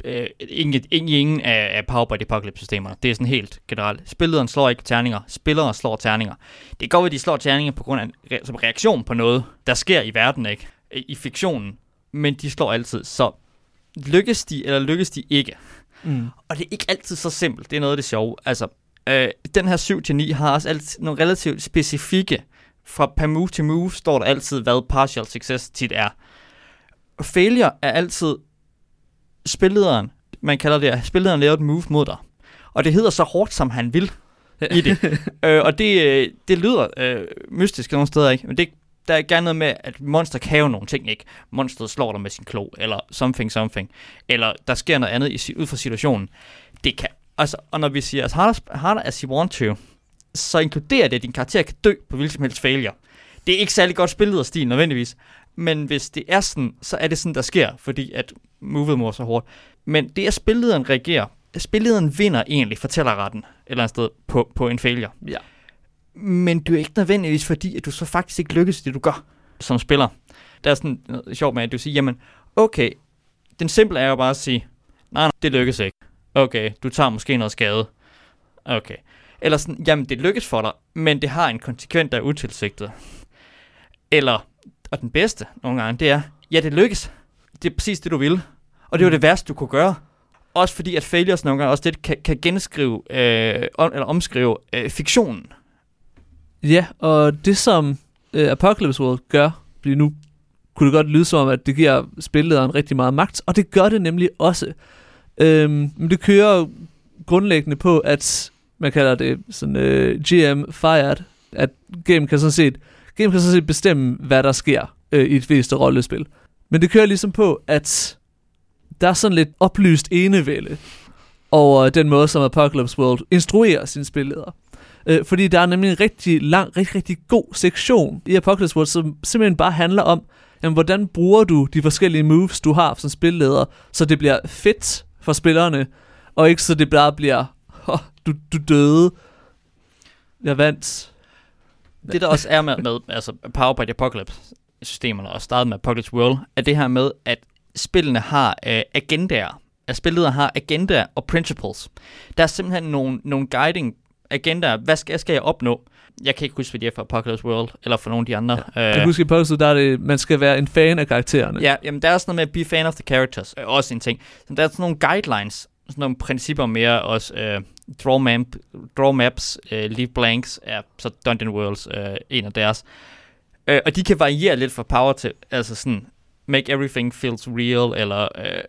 Øh, ingen, ingen, ingen af, af the Apocalypse-systemerne. Det er sådan helt generelt. Spillederen slår ikke terninger. Spillere slår terninger. Det går, at de slår terninger på grund af som reaktion på noget, der sker i verden, ikke? I fiktionen. Men de slår altid. Så lykkes de, eller lykkes de ikke? Mm. Og det er ikke altid så simpelt. Det er noget af det sjove. Altså, øh, den her 7-9 har også altid nogle relativt specifikke, fra per move til move står der altid, hvad partial success tit er. Failure er altid spillederen, man kalder det, at spillederen laver et move mod dig. Og det hedder så hårdt, som han vil i det. øh, og det, øh, det lyder øh, mystisk nogle steder, ikke? Men det, der er gerne noget med, at monster kan jo nogle ting, ikke? Monsteret slår dig med sin klo, eller something, something. Eller der sker noget andet i, ud fra situationen. Det kan, altså, og når vi siger, as hard as, hard as you want to, så inkluderer det, at din karakter kan dø på hvilken som helst failure. Det er ikke særlig godt spillet af stil nødvendigvis, men hvis det er sådan, så er det sådan, der sker, fordi at movet må så hårdt. Men det er, at spillederen reagerer, spillederen vinder egentlig fortællerretten et eller andet sted på, på en failure. Ja. Men du er ikke nødvendigvis, fordi at du så faktisk ikke lykkes i det, du gør som spiller. Der er sådan noget sjovt med, at du siger, jamen, okay, den simple er jo bare at sige, nej, nej, det lykkes ikke. Okay, du tager måske noget skade. Okay. Eller sådan, jamen, det lykkes for dig, men det har en konsekvent, der er utilsigtet. Eller, og den bedste nogle gange, det er, ja, det lykkes. Det er præcis det, du vil. Og det er jo Mm. det værste, du kunne gøre. Også fordi, at failures nogle gange også lidt kan, kan genskrive, øh, om, eller omskrive øh, fiktionen. Ja, og det som øh, Apocalypse World gør, fordi nu kunne det godt lyde som om, at det giver spillederen rigtig meget magt, og det gør det nemlig også. Øhm, men det kører grundlæggende på, at man kalder det sådan øh, GM fired, at game kan sådan set, game kan så set bestemme, hvad der sker øh, i et fleste rollespil. Men det kører ligesom på, at der er sådan lidt oplyst enevælde over øh, den måde, som Apocalypse World instruerer sine spilleder. Øh, fordi der er nemlig en rigtig lang, rigtig, rigtig god sektion i Apocalypse World, som simpelthen bare handler om, jamen, hvordan bruger du de forskellige moves, du har som spilleder, så det bliver fedt for spillerne, og ikke så det bare bliver, oh, du, du døde, jeg vandt. Det der også er med, med altså Power by the Apocalypse systemerne, og startet med Apocalypse World, er det her med, at spillene har øh, agendaer. At spilledere har agendaer og principles. Der er simpelthen nogle, nogle guiding agendaer. Hvad skal, skal jeg opnå? Jeg kan ikke huske, hvad de er for Apocalypse World, eller for nogle af de andre. Jeg Ja. kan huske, i Apocalypse World, der er det, man skal være en fan af karaktererne. ja, jamen der er sådan noget med at be fan of the characters, øh, også en ting. Så der er sådan nogle guidelines, sådan nogle principper mere også. Øh, draw, map, draw maps, øh, leave blanks er så Dungeon Worlds øh, en af deres. Øh, og de kan variere lidt fra power til, altså sådan, make everything feels real, eller... Øh,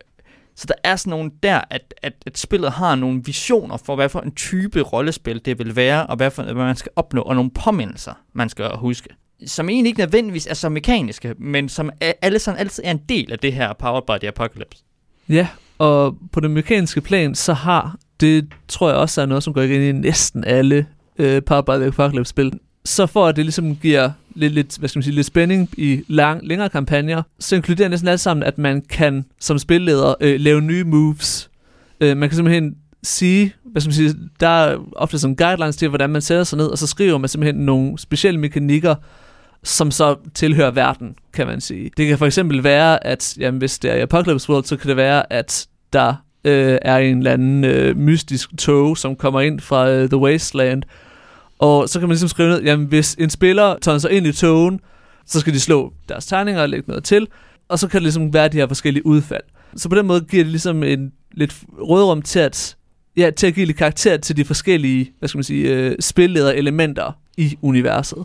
så der er sådan nogle der, at, at, at spillet har nogle visioner for, hvad for en type rollespil det vil være, og hvad, for, hvad man skal opnå, og nogle påmindelser, man skal huske. Som egentlig ikke nødvendigvis er så mekaniske, men som alle sådan altid er en del af det her Powered by the Apocalypse. Ja, og på det mekaniske plan, så har det, tror jeg også er noget, som går igen i næsten alle øh, Power by the Apocalypse-spil. Så for at det ligesom giver lidt, lidt, hvad skal man sige, lidt spænding i lang, længere kampagner, så inkluderer næsten alt sammen, at man kan som spilleder øh, lave nye moves. Øh, man kan simpelthen sige, hvad skal man sige, der er ofte sådan guidelines til, hvordan man sætter sig ned, og så skriver man simpelthen nogle specielle mekanikker, som så tilhører verden, kan man sige. Det kan for eksempel være, at jamen, hvis det er i Apocalypse World, så kan det være, at der øh, er en eller anden øh, mystisk tog, som kommer ind fra øh, The Wasteland, og så kan man ligesom skrive ned, jamen hvis en spiller tager sig ind i togen, så skal de slå deres terninger og lægge noget til, og så kan det ligesom være de her forskellige udfald. Så på den måde giver det ligesom en lidt rådrum til at, ja, til at give lidt karakter til de forskellige, hvad skal man sige, øh, spilleder elementer i universet.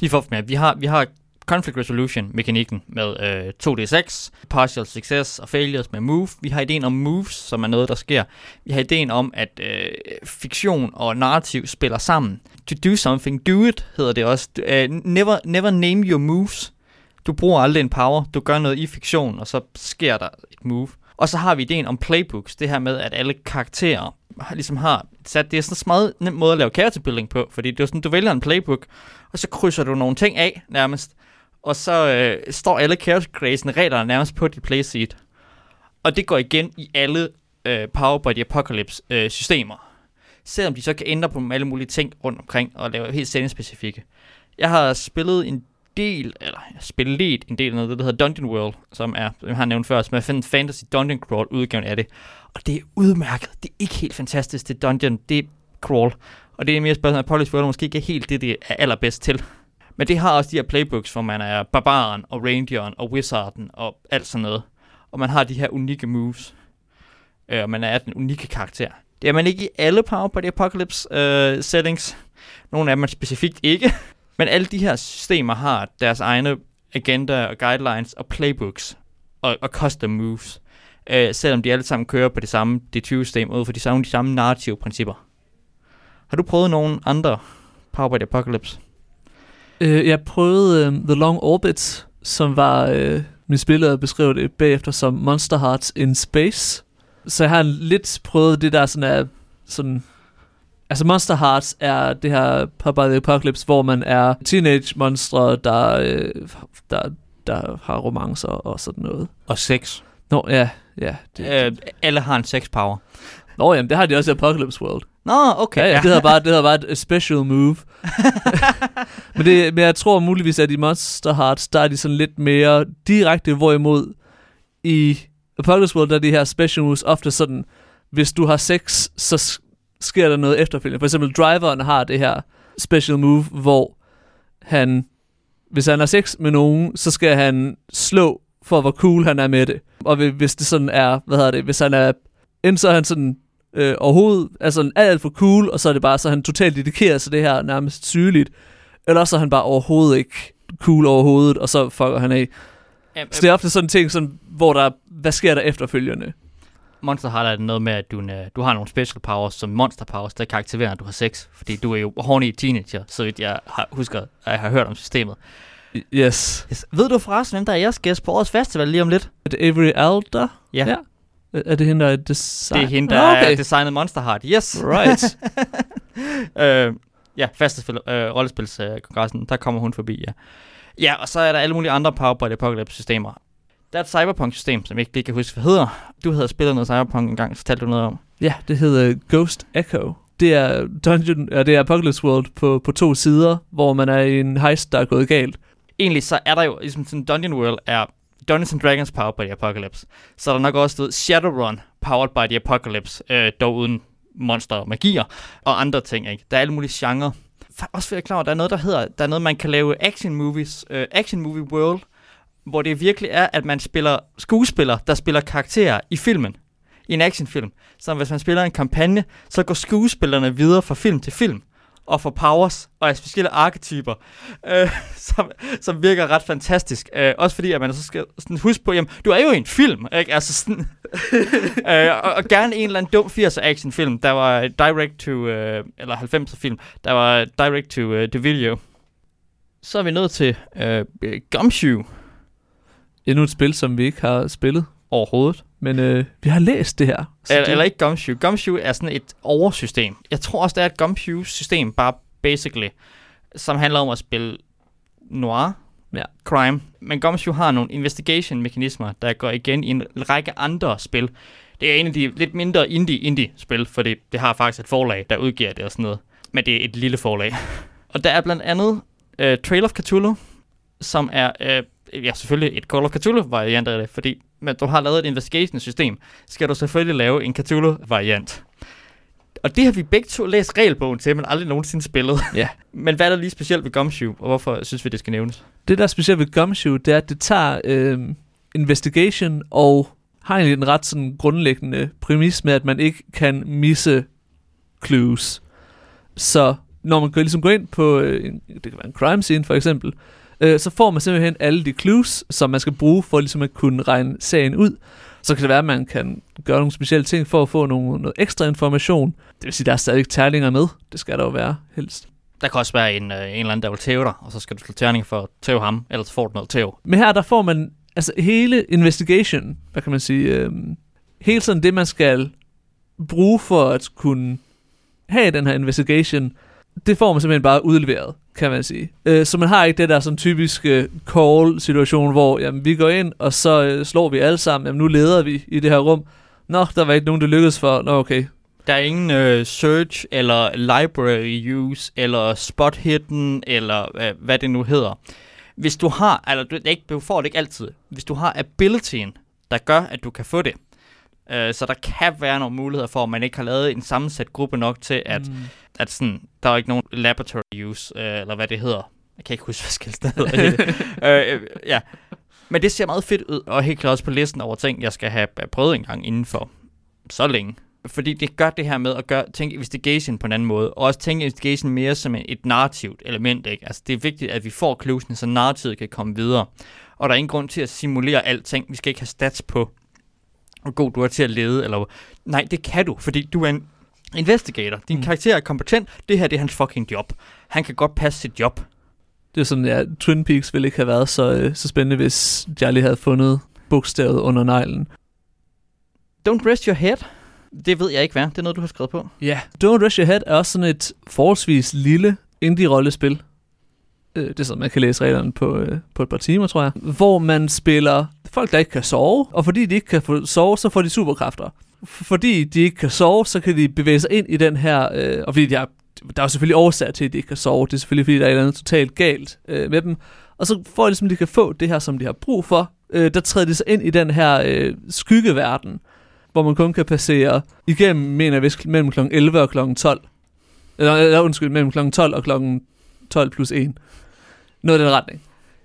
Lige for ja, vi har, vi har conflict resolution mekanikken med øh, 2d6, partial success og failures med move. Vi har ideen om moves, som er noget, der sker. Vi har ideen om, at øh, fiktion og narrativ spiller sammen. To do something, do it, hedder det også. Øh, never, never name your moves. Du bruger aldrig en power. Du gør noget i fiktion, og så sker der et move. Og så har vi ideen om playbooks. Det her med, at alle karakterer har- ligesom har sat... Det er sådan en meget nem måde at lave character building på, fordi det er sådan, du vælger en playbook, og så krydser du nogle ting af nærmest, og så øh, står alle character reglerne nærmest på dit playseat. Og det går igen i alle øh, Power by the Apocalypse øh, systemer. Selvom de så kan ændre på alle mulige ting rundt omkring og lave helt setting-specifikke. Jeg har spillet en del, eller jeg har spillet lidt en del af noget, der hedder Dungeon World, som er, som jeg har nævnt før, som er en fantasy dungeon crawl udgaven af det. Og det er udmærket. Det er ikke helt fantastisk, det dungeon, det er crawl. Og det er mere spørgsmål, at Polish World måske ikke er helt det, det er allerbedst til. Men det har også de her playbooks, hvor man er barbaren og rangeren og wizarden og alt sådan noget. Og man har de her unikke moves. Øh, og man er den unikke karakter. Det er man ikke i alle Power by Apocalypse øh, settings. Nogle af dem er specifikt ikke. Men alle de her systemer har deres egne agenda og guidelines og playbooks og, og custom moves. Øh, selvom de alle sammen kører på det samme D20-system ud for de samme, de samme narrative principper. Har du prøvet nogen andre Power by the Apocalypse? Øh, jeg prøvede øh, The Long Orbit, som var, øh, min spiller beskrev det bagefter som Monster Hearts in Space. Så jeg har lidt prøvet det der sådan er, sådan, altså Monster Hearts er det her by the Apocalypse, hvor man er teenage monstre, der, øh, der, der har romancer og sådan noget. Og sex. Nå, ja, ja. Det, Øh, alle har en sex power. Nå, jamen, det har de også i Apocalypse World. Nå, okay. Ja, ja, det hedder bare, det hedder bare et special move. men, det, men jeg tror muligvis, at i Monster Hearts, der er de sådan lidt mere direkte, hvorimod i Apocalypse World, der er de her special moves ofte sådan, hvis du har sex, så sker der noget efterfølgende. For eksempel driveren har det her special move, hvor han, hvis han har sex med nogen, så skal han slå for hvor cool han er med det. Og hvi- hvis det sådan er, hvad hedder det, hvis han er, enten så er han sådan øh, overhovedet, altså alt, alt for cool, og så er det bare, så han totalt dedikeret til det her nærmest sygeligt, eller så er han bare overhovedet ikke cool overhovedet, og så fucker han af. Øhm, Så det er ofte sådan en ting, sådan, hvor der, hvad sker der efterfølgende? Monster Heart er noget med, at du, øh, du har nogle special powers, som monster powers, der kan aktivere, når du har sex. Fordi du er jo horny teenager, så vidt jeg har, husker, at jeg har hørt om systemet. Yes. Yes. Ved du forresten, hvem der er jeres gæst på årets festival lige om lidt? Er det Avery Alder? Ja. ja. Er det hende, der er design? Det er hende, der Ah, okay. er designet Monster Heart. Yes. Right. øh, ja, festival, øh, rollespilskongressen, der kommer hun forbi, ja. Ja, og så er der alle mulige andre Power by the Apocalypse-systemer. Der er et Cyberpunk-system, som jeg ikke lige kan huske, hvad hedder. Du havde spillet noget Cyberpunk en gang, så fortalte du noget om. Ja, det hedder Ghost Echo. Det er Dungeon, ja, det er Apocalypse World på, på to sider, hvor man er i en heist, der er gået galt. Egentlig så er der jo, ligesom sådan Dungeon World er Dungeons and Dragons Powered by the Apocalypse. Så er der nok også ved Shadowrun Powered by the Apocalypse, øh, dog uden monster og magier og andre ting, ikke? Der er alle mulige genrer. Også for jeg klar at der er noget, der hedder, der er noget, man kan lave action movies, øh, action movie world, hvor det virkelig er, at man spiller skuespillere, der spiller karakterer i filmen. I en actionfilm. Så hvis man spiller en kampagne, så går skuespillerne videre fra film til film og får powers og er specielle arketyper, øh, som, som virker ret fantastisk. Øh, også fordi, at man så skal sådan huske på, jamen, du er jo i en film, ikke? Altså sådan, øh, og, og, gerne en eller anden dum 80'er actionfilm, der var direct to, øh, eller 90'er film, der var direct to, øh, to video. Så er vi nået til øh, Gumshoe Endnu et spil, som vi ikke har spillet, overhovedet. men øh, vi har læst det her. Eller, det, eller ikke Gumshoe. Gumshoe er sådan et oversystem. Jeg tror også, det er et Gumshoe-system, bare basically, som handler om at spille noir, Ja. crime. Men Gumshoe har nogle investigation-mekanismer, der går igen i en række andre spil. Det er en af de lidt mindre indie-indie-spil, fordi det har faktisk et forlag, der udgiver det og sådan noget. Men det er et lille forlag. og der er blandt andet uh, Trail of Cthulhu, som er uh, ja, selvfølgelig et Call of Cthulhu-variant af det, fordi men du har lavet et investigation-system, skal du selvfølgelig lave en Cthulhu-variant. Og det har vi begge to læst regelbogen til, men aldrig nogensinde spillet. Ja. men hvad er der lige specielt ved Gumshoe, og hvorfor synes vi, det skal nævnes? det, der er specielt ved Gumshoe, det er, at det tager øh, investigation og har egentlig en ret sådan grundlæggende præmis med, at man ikke kan misse clues. Så når man går, ligesom går ind på, øh, det kan være en crime scene for eksempel, øh, så får man simpelthen alle de clues, som man skal bruge for ligesom at kunne regne sagen ud. Så kan det være, at man kan gøre nogle specielle ting for at få nogle, noget ekstra information. Det vil sige, at der er stadig terninger med. Det skal der jo være helst. Der kan også være en, øh, en eller anden, der vil tæve dig, og så skal du slå terning for at tæve ham, ellers får du noget tæv. Men her der får man altså hele investigation, hvad kan man sige, øhm, hele sådan det, man skal bruge for at kunne have den her investigation, det får man simpelthen bare udleveret, kan man sige. Øh, så man har ikke det der sådan typiske øh, call-situation, hvor jamen, vi går ind, og så øh, slår vi alle sammen, jamen nu leder vi i det her rum. Nå, der var ikke nogen, det lykkedes for. Nå, okay. Der er ingen øh, search, eller library use, eller spot hidden, eller øh, hvad det nu hedder. Hvis du har, eller du, det ikke, du får det ikke altid, hvis du har abilityen, der gør, at du kan få det, øh, så der kan være nogle muligheder for, at man ikke har lavet en sammensat gruppe nok til, at, mm. at sådan, der er ikke nogen laboratory use, øh, eller hvad det hedder. Jeg kan ikke huske, hvad skilsene hedder. øh, øh, ja. Men det ser meget fedt ud, og helt klart også på listen over ting, jeg skal have prøvet en gang inden for så længe. Fordi det gør det her med at gøre, tænke investigation på en anden måde, og også tænke investigation mere som et, et narrativt element. Ikke? Altså, det er vigtigt, at vi får cluesene, så narrativet kan komme videre. Og der er ingen grund til at simulere alting. Vi skal ikke have stats på, hvor god du er til at lede. Eller, nej, det kan du, fordi du er en investigator. Din Mm. karakter er kompetent. Det her det er hans fucking job. Han kan godt passe sit job. Det er sådan, ja, Twin Peaks ville ikke have været så, øh, så spændende, hvis Charlie havde fundet bogstavet under neglen. Don't rest your head. Det ved jeg ikke hvad. Det er noget, du har skrevet på. Ja. Don't Rush Your Head er også sådan et forholdsvis lille indie-rollespil. Øh, Det er sådan, man kan læse reglerne på, øh, på et par timer, tror jeg. Hvor man spiller folk, der ikke kan sove. Og fordi de ikke kan få sove, så får de superkræfter. Fordi de ikke kan sove, så kan de bevæge sig ind i den her... Øh, og fordi de har, der er jo selvfølgelig årsager til, at de ikke kan sove. Det er selvfølgelig, fordi der er et eller andet totalt galt øh, med dem. Og så for at ligesom, de kan få det her, som de har brug for, øh, der træder de sig ind i den her øh, skyggeverden, hvor man kun kan passere igennem, mener jeg mellem kl. 11 og kl. 12. Eller, eller undskyld, mellem kl. 12 og kl. 12 plus 1. Noget i den retning.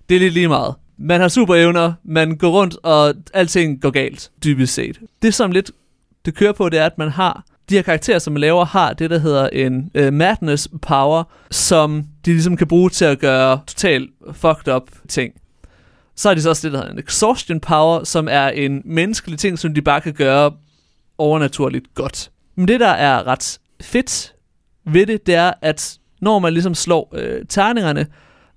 Det er lidt lige meget man har superevner, man går rundt, og alting går galt, dybest set. Det som lidt det kører på, det er, at man har de her karakterer, som man laver, har det, der hedder en uh, madness power, som de ligesom kan bruge til at gøre totalt fucked up ting. Så har de så også det, der hedder en exhaustion power, som er en menneskelig ting, som de bare kan gøre overnaturligt godt. Men det, der er ret fedt ved det, det er, at når man ligesom slår øh, terningerne,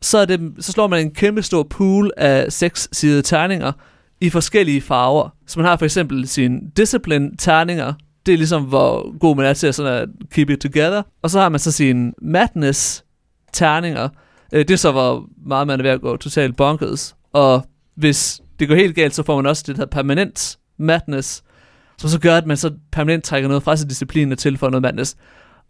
så, er det, så slår man en kæmpe stor pool af seks sidede terninger i forskellige farver. Så man har for eksempel sine discipline-terninger. Det er ligesom, hvor god man er til at, sådan at keep it together. Og så har man så sine madness-terninger. Øh, det er så, hvor meget man er ved at gå totalt bonkers. Og hvis det går helt galt, så får man også det her permanent madness, som så gør, at man så permanent trækker noget fra sin disciplin og tilføjer noget madness.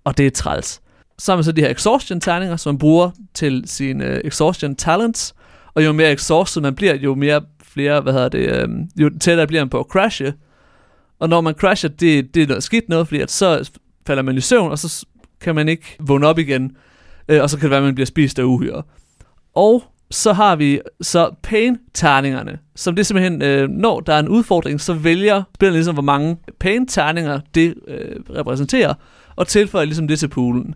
Og det er træls. Så har man så de her exhaustion-terninger, som man bruger til sine uh, øh, exhaustion talents. Og jo mere exhausted man bliver, jo mere flere, hvad hedder det, øh, jo tættere bliver man på at crashe. Og når man crasher, det, det er noget skidt noget, fordi at så falder man i søvn, og så kan man ikke vågne op igen. Øh, og så kan det være, at man bliver spist af uhyre. Og så har vi så pain-terningerne, som det er simpelthen, øh, når der er en udfordring, så vælger spilleren ligesom, hvor mange pain-terninger det øh, repræsenterer, og tilføjer ligesom det til poolen.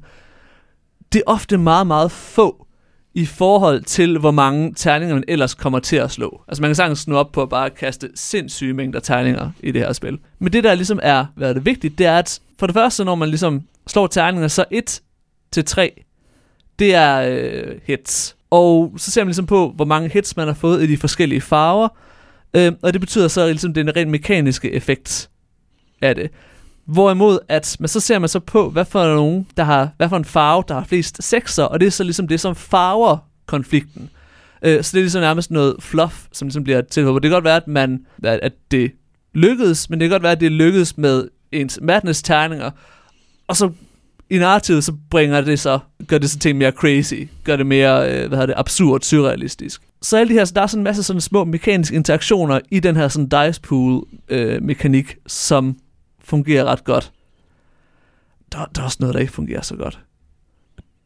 Det er ofte meget, meget få i forhold til, hvor mange terninger man ellers kommer til at slå. Altså man kan sagtens snu op på at bare kaste sindssyge mængder terninger i det her spil. Men det, der ligesom er, hvad er det vigtigt, det er, at for det første, når man ligesom slår terninger, så 1 til 3, det er øh, hits. Og så ser man ligesom på, hvor mange hits man har fået i de forskellige farver. Øh, og det betyder så ligesom den rent mekaniske effekt af det. Hvorimod, at man så ser man så på, hvad for nogen, der har, hvad for en farve, der har flest sekser, og det er så ligesom det, som farver konflikten. Øh, så det er ligesom nærmest noget fluff, som ligesom bliver til. Det kan godt være, at, man, at det lykkedes, men det kan godt være, at det lykkedes med ens madness-terninger, og så i narrativet, så bringer det så, gør det så ting mere crazy, gør det mere, øh, hvad hedder det, absurd, surrealistisk. Så alle de her, så der er sådan en masse sådan små mekaniske interaktioner i den her sådan dice pool øh, mekanik, som fungerer ret godt. Der, der er også noget, der ikke fungerer så godt.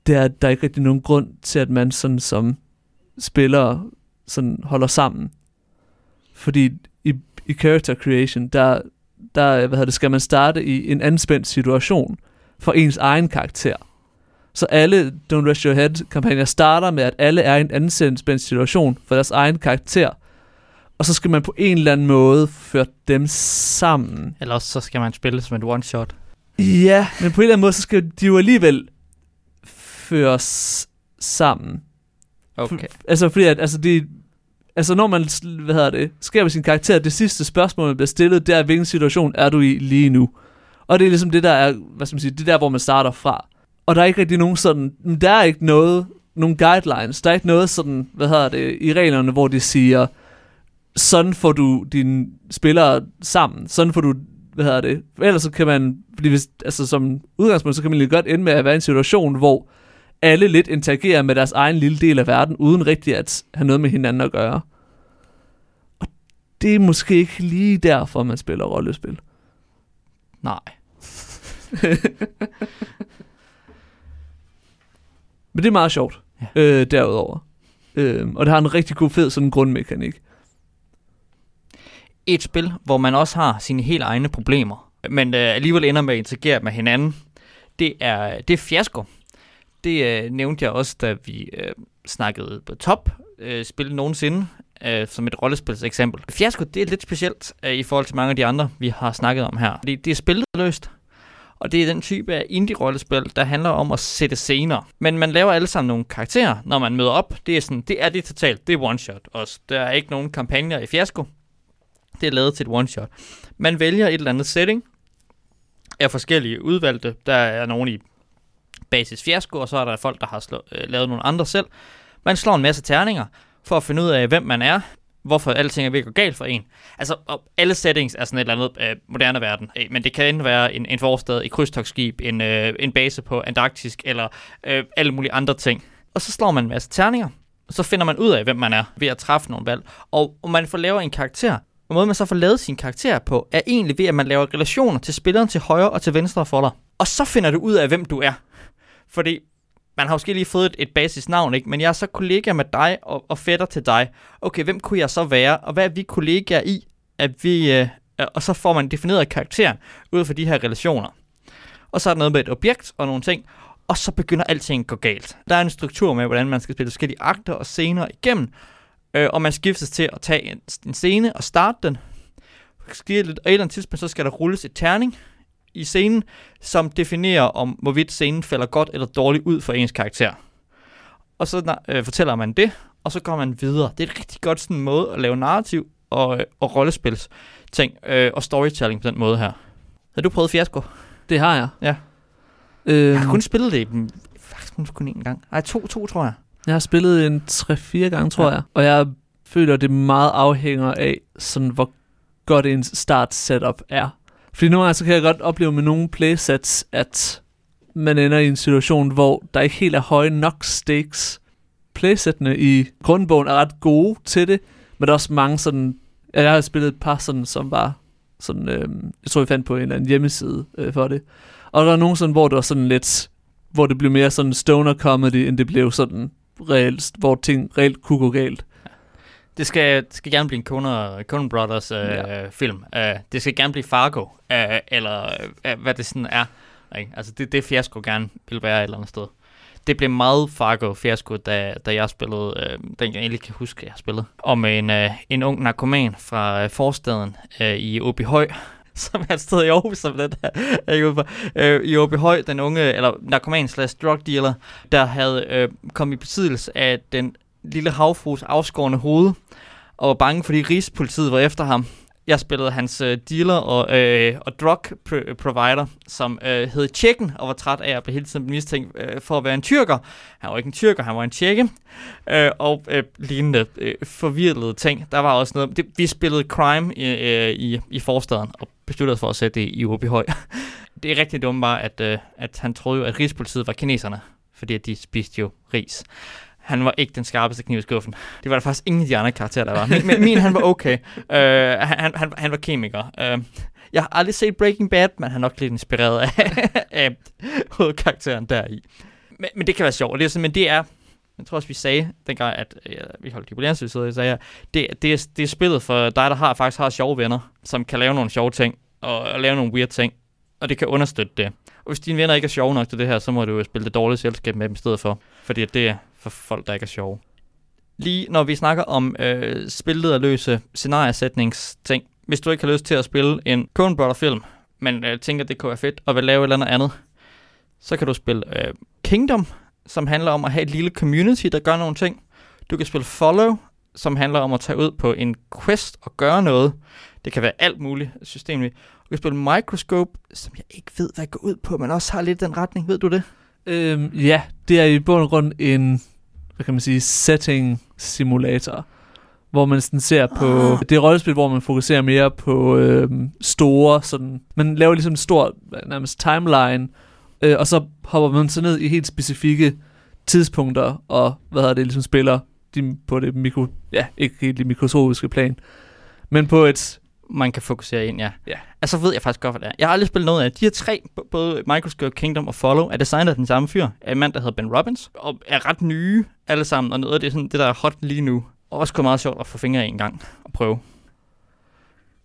Det er, der er ikke rigtig nogen grund til, at man sådan som spiller sådan holder sammen. Fordi i, i character creation, der, der hvad hedder det, skal man starte i en anspændt situation for ens egen karakter. Så alle Don't Rest Your Head-kampagner starter med, at alle er i en anspændt situation for deres egen karakter, og så skal man på en eller anden måde føre dem sammen. Eller også så skal man spille som et one-shot. Ja, men på en eller anden måde, så skal de jo alligevel føres sammen. Okay. For, altså fordi, at, altså, det, altså når man, hvad hedder det, med sin karakter, det sidste spørgsmål, man bliver stillet, det er, hvilken situation er du i lige nu? Og det er ligesom det der er, hvad skal man sige, det der, hvor man starter fra. Og der er ikke rigtig nogen sådan, der er ikke noget, nogen guidelines, der er ikke noget sådan, hvad hedder det, i reglerne, hvor de siger, sådan får du dine spillere sammen, sådan får du, hvad hedder det, ellers så kan man, fordi hvis, altså som udgangspunkt, så kan man lige godt ende med at være i en situation, hvor alle lidt interagerer med deres egen lille del af verden, uden rigtig at have noget med hinanden at gøre. Og det er måske ikke lige derfor, man spiller rollespil. Nej. Men det er meget sjovt, ja. øh, derudover. Øh, og det har en rigtig god fed sådan grundmekanik. Et spil, hvor man også har sine helt egne problemer, men øh, alligevel ender med at interagere med hinanden, det er, det er Fiasko. Det øh, nævnte jeg også, da vi øh, snakkede på top øh, spil nogensinde, øh, som et rollespils eksempel. Fiasko, det er lidt specielt øh, i forhold til mange af de andre, vi har snakket om her. Det, det er spillet løst, og det er den type af indie-rollespil, der handler om at sætte scener. Men man laver alle sammen nogle karakterer, når man møder op. Det er sådan, det er det totalt, det er one-shot også. Der er ikke nogen kampagner i Fiasko. Det er lavet til et one-shot. Man vælger et eller andet setting af forskellige udvalgte. Der er nogen i basis fiasko, og så er der folk, der har slå, øh, lavet nogle andre selv. Man slår en masse terninger for at finde ud af, hvem man er, hvorfor alting er ved at gå galt for en. Altså, og alle settings er sådan et eller andet øh, moderne verden, øh, men det kan enten være en, en forstad, et krydstogsskib, en, øh, en base på Antarktisk, eller øh, alle mulige andre ting. Og så slår man en masse terninger, og så finder man ud af, hvem man er, ved at træffe nogle valg. Og, og man får lavet en karakter. Og måden man så får lavet sin karakter på, er egentlig ved, at man laver relationer til spilleren til højre og til venstre for dig. Og så finder du ud af, hvem du er. Fordi man har måske lige fået et, et basisnavn, ikke? men jeg er så kollega med dig og, og fætter til dig. Okay, hvem kunne jeg så være, og hvad er vi kollegaer i? At vi, øh, og så får man defineret karakteren ud fra de her relationer. Og så er der noget med et objekt og nogle ting, og så begynder alting at gå galt. Der er en struktur med, hvordan man skal spille forskellige akter og scener igennem, øh, og man skiftes til at tage en, en scene og starte den. Sker lidt, og et eller andet tidspunkt, så skal der rulles et terning i scenen, som definerer, om hvorvidt scenen falder godt eller dårligt ud for ens karakter. Og så øh, fortæller man det, og så går man videre. Det er et rigtig godt sådan måde at lave narrativ og, øh, og rollespils ting øh, og storytelling på den måde her. Har du prøvet Fiasko? Det har jeg. Ja. Øhm, Jeg har kun spillet det faktisk kun én gang. Nej, to, to tror jeg. Jeg har spillet en 3-4 gange, tror Ja. jeg. Og jeg føler, det meget afhænger af, sådan, hvor godt ens start setup er. Fordi nogle gange så kan jeg godt opleve med nogle playsets, at man ender i en situation, hvor der ikke helt er høje nok stakes. Playsettene i grundbogen er ret gode til det, men der er også mange sådan... Jeg har spillet et par sådan, som var sådan... Øh, jeg tror, jeg fandt på en eller anden hjemmeside øh, for det. Og der er nogle sådan, hvor det var sådan lidt... Hvor det blev mere sådan stoner comedy, end det blev sådan reelt, hvor ting reelt kunne gå galt. Det skal, det skal gerne blive en Coen, Coen Brothers øh, Ja. film. Uh, det skal gerne blive Fargo, uh, eller uh, hvad det sådan er. Ikke? Altså det, det fiasko gerne vil være et eller andet sted. Det blev meget Fargo-fiasko, da, da jeg spillede, øh, den jeg egentlig kan huske, jeg spillede, om en, øh, en ung narkoman fra øh, forstaden øh, i Åby Høj, som er et sted i Aarhus, som den der er ikke ude for. Øh, I Åby Høj, den unge, eller narkoman slash drug dealer, der havde øh, kommet i besiddelse af den lille havfrus afskårende hoved, og var bange, fordi Rigspolitiet var efter ham. Jeg spillede hans øh, dealer og, øh, og drug pr- provider, som øh, hed Tjekken, og var træt af at blive hele tiden mistænkt øh, for at være en tyrker. Han var ikke en tyrker, han var en tjekke. Øh, og øh, lignende øh, forvirrede ting. Der var også noget... Det, vi spillede crime i, øh, i, i forstaden, og besluttede os for at sætte det i Åby Høj. det er rigtig dumt bare, at, øh, at han troede jo, at Rigspolitiet var kineserne, fordi at de spiste jo ris. Han var ikke den skarpeste kniv i skuffen. Det var der faktisk ingen af de andre karakterer, der var. Min, min, min han var okay. Uh, han, han, han var kemiker. Uh, jeg har aldrig set Breaking Bad, men han er nok lidt inspireret af, af hovedkarakteren deri. Men, men det kan være sjovt. Det er men det er, jeg tror også, vi sagde dengang, at øh, ja, vi holdt jubilæumsvid, så jeg sagde, det, det, er, det er spillet for dig, der har faktisk har sjove venner, som kan lave nogle sjove ting, og, og lave nogle weird ting, og det kan understøtte det. Og hvis dine venner ikke er sjove nok til det her, så må du jo spille det dårlige selskab med dem i stedet for, fordi det er for folk, der ikke er sjove. Lige når vi snakker om øh, spillederløse scenariesætningsting, hvis du ikke har lyst til at spille en Coen Brother film, men øh, tænker, det kunne være fedt, at vil lave et eller andet andet, så kan du spille øh, Kingdom, som handler om at have et lille community, der gør nogle ting. Du kan spille Follow, som handler om at tage ud på en quest og gøre noget. Det kan være alt muligt systemligt. Kan spille Microscope, som jeg ikke ved, hvad går ud på, men også har lidt den retning. Ved du det? Øhm, ja, det er i bund og grund en, hvad kan man sige, setting simulator, hvor man sådan ser på, Ah. det er rollespil, hvor man fokuserer mere på øhm, store, sådan, man laver ligesom en stor, nærmest timeline, øh, og så hopper man så ned i helt specifikke tidspunkter, og hvad hedder det, ligesom spiller de, på det mikro, ja, ikke helt det mikroskopiske plan, men på et, man kan fokusere ind, ja. Ja. Altså ved jeg faktisk godt, hvad det er. Jeg har aldrig spillet noget af. De her tre, både Microscope, Kingdom og Follow, er designet af den samme fyr. Af en mand, der hedder Ben Robbins. Og er ret nye alle sammen. Og noget af det er sådan, det, der er hot lige nu. Og også kun meget sjovt at få fingre i en gang og prøve.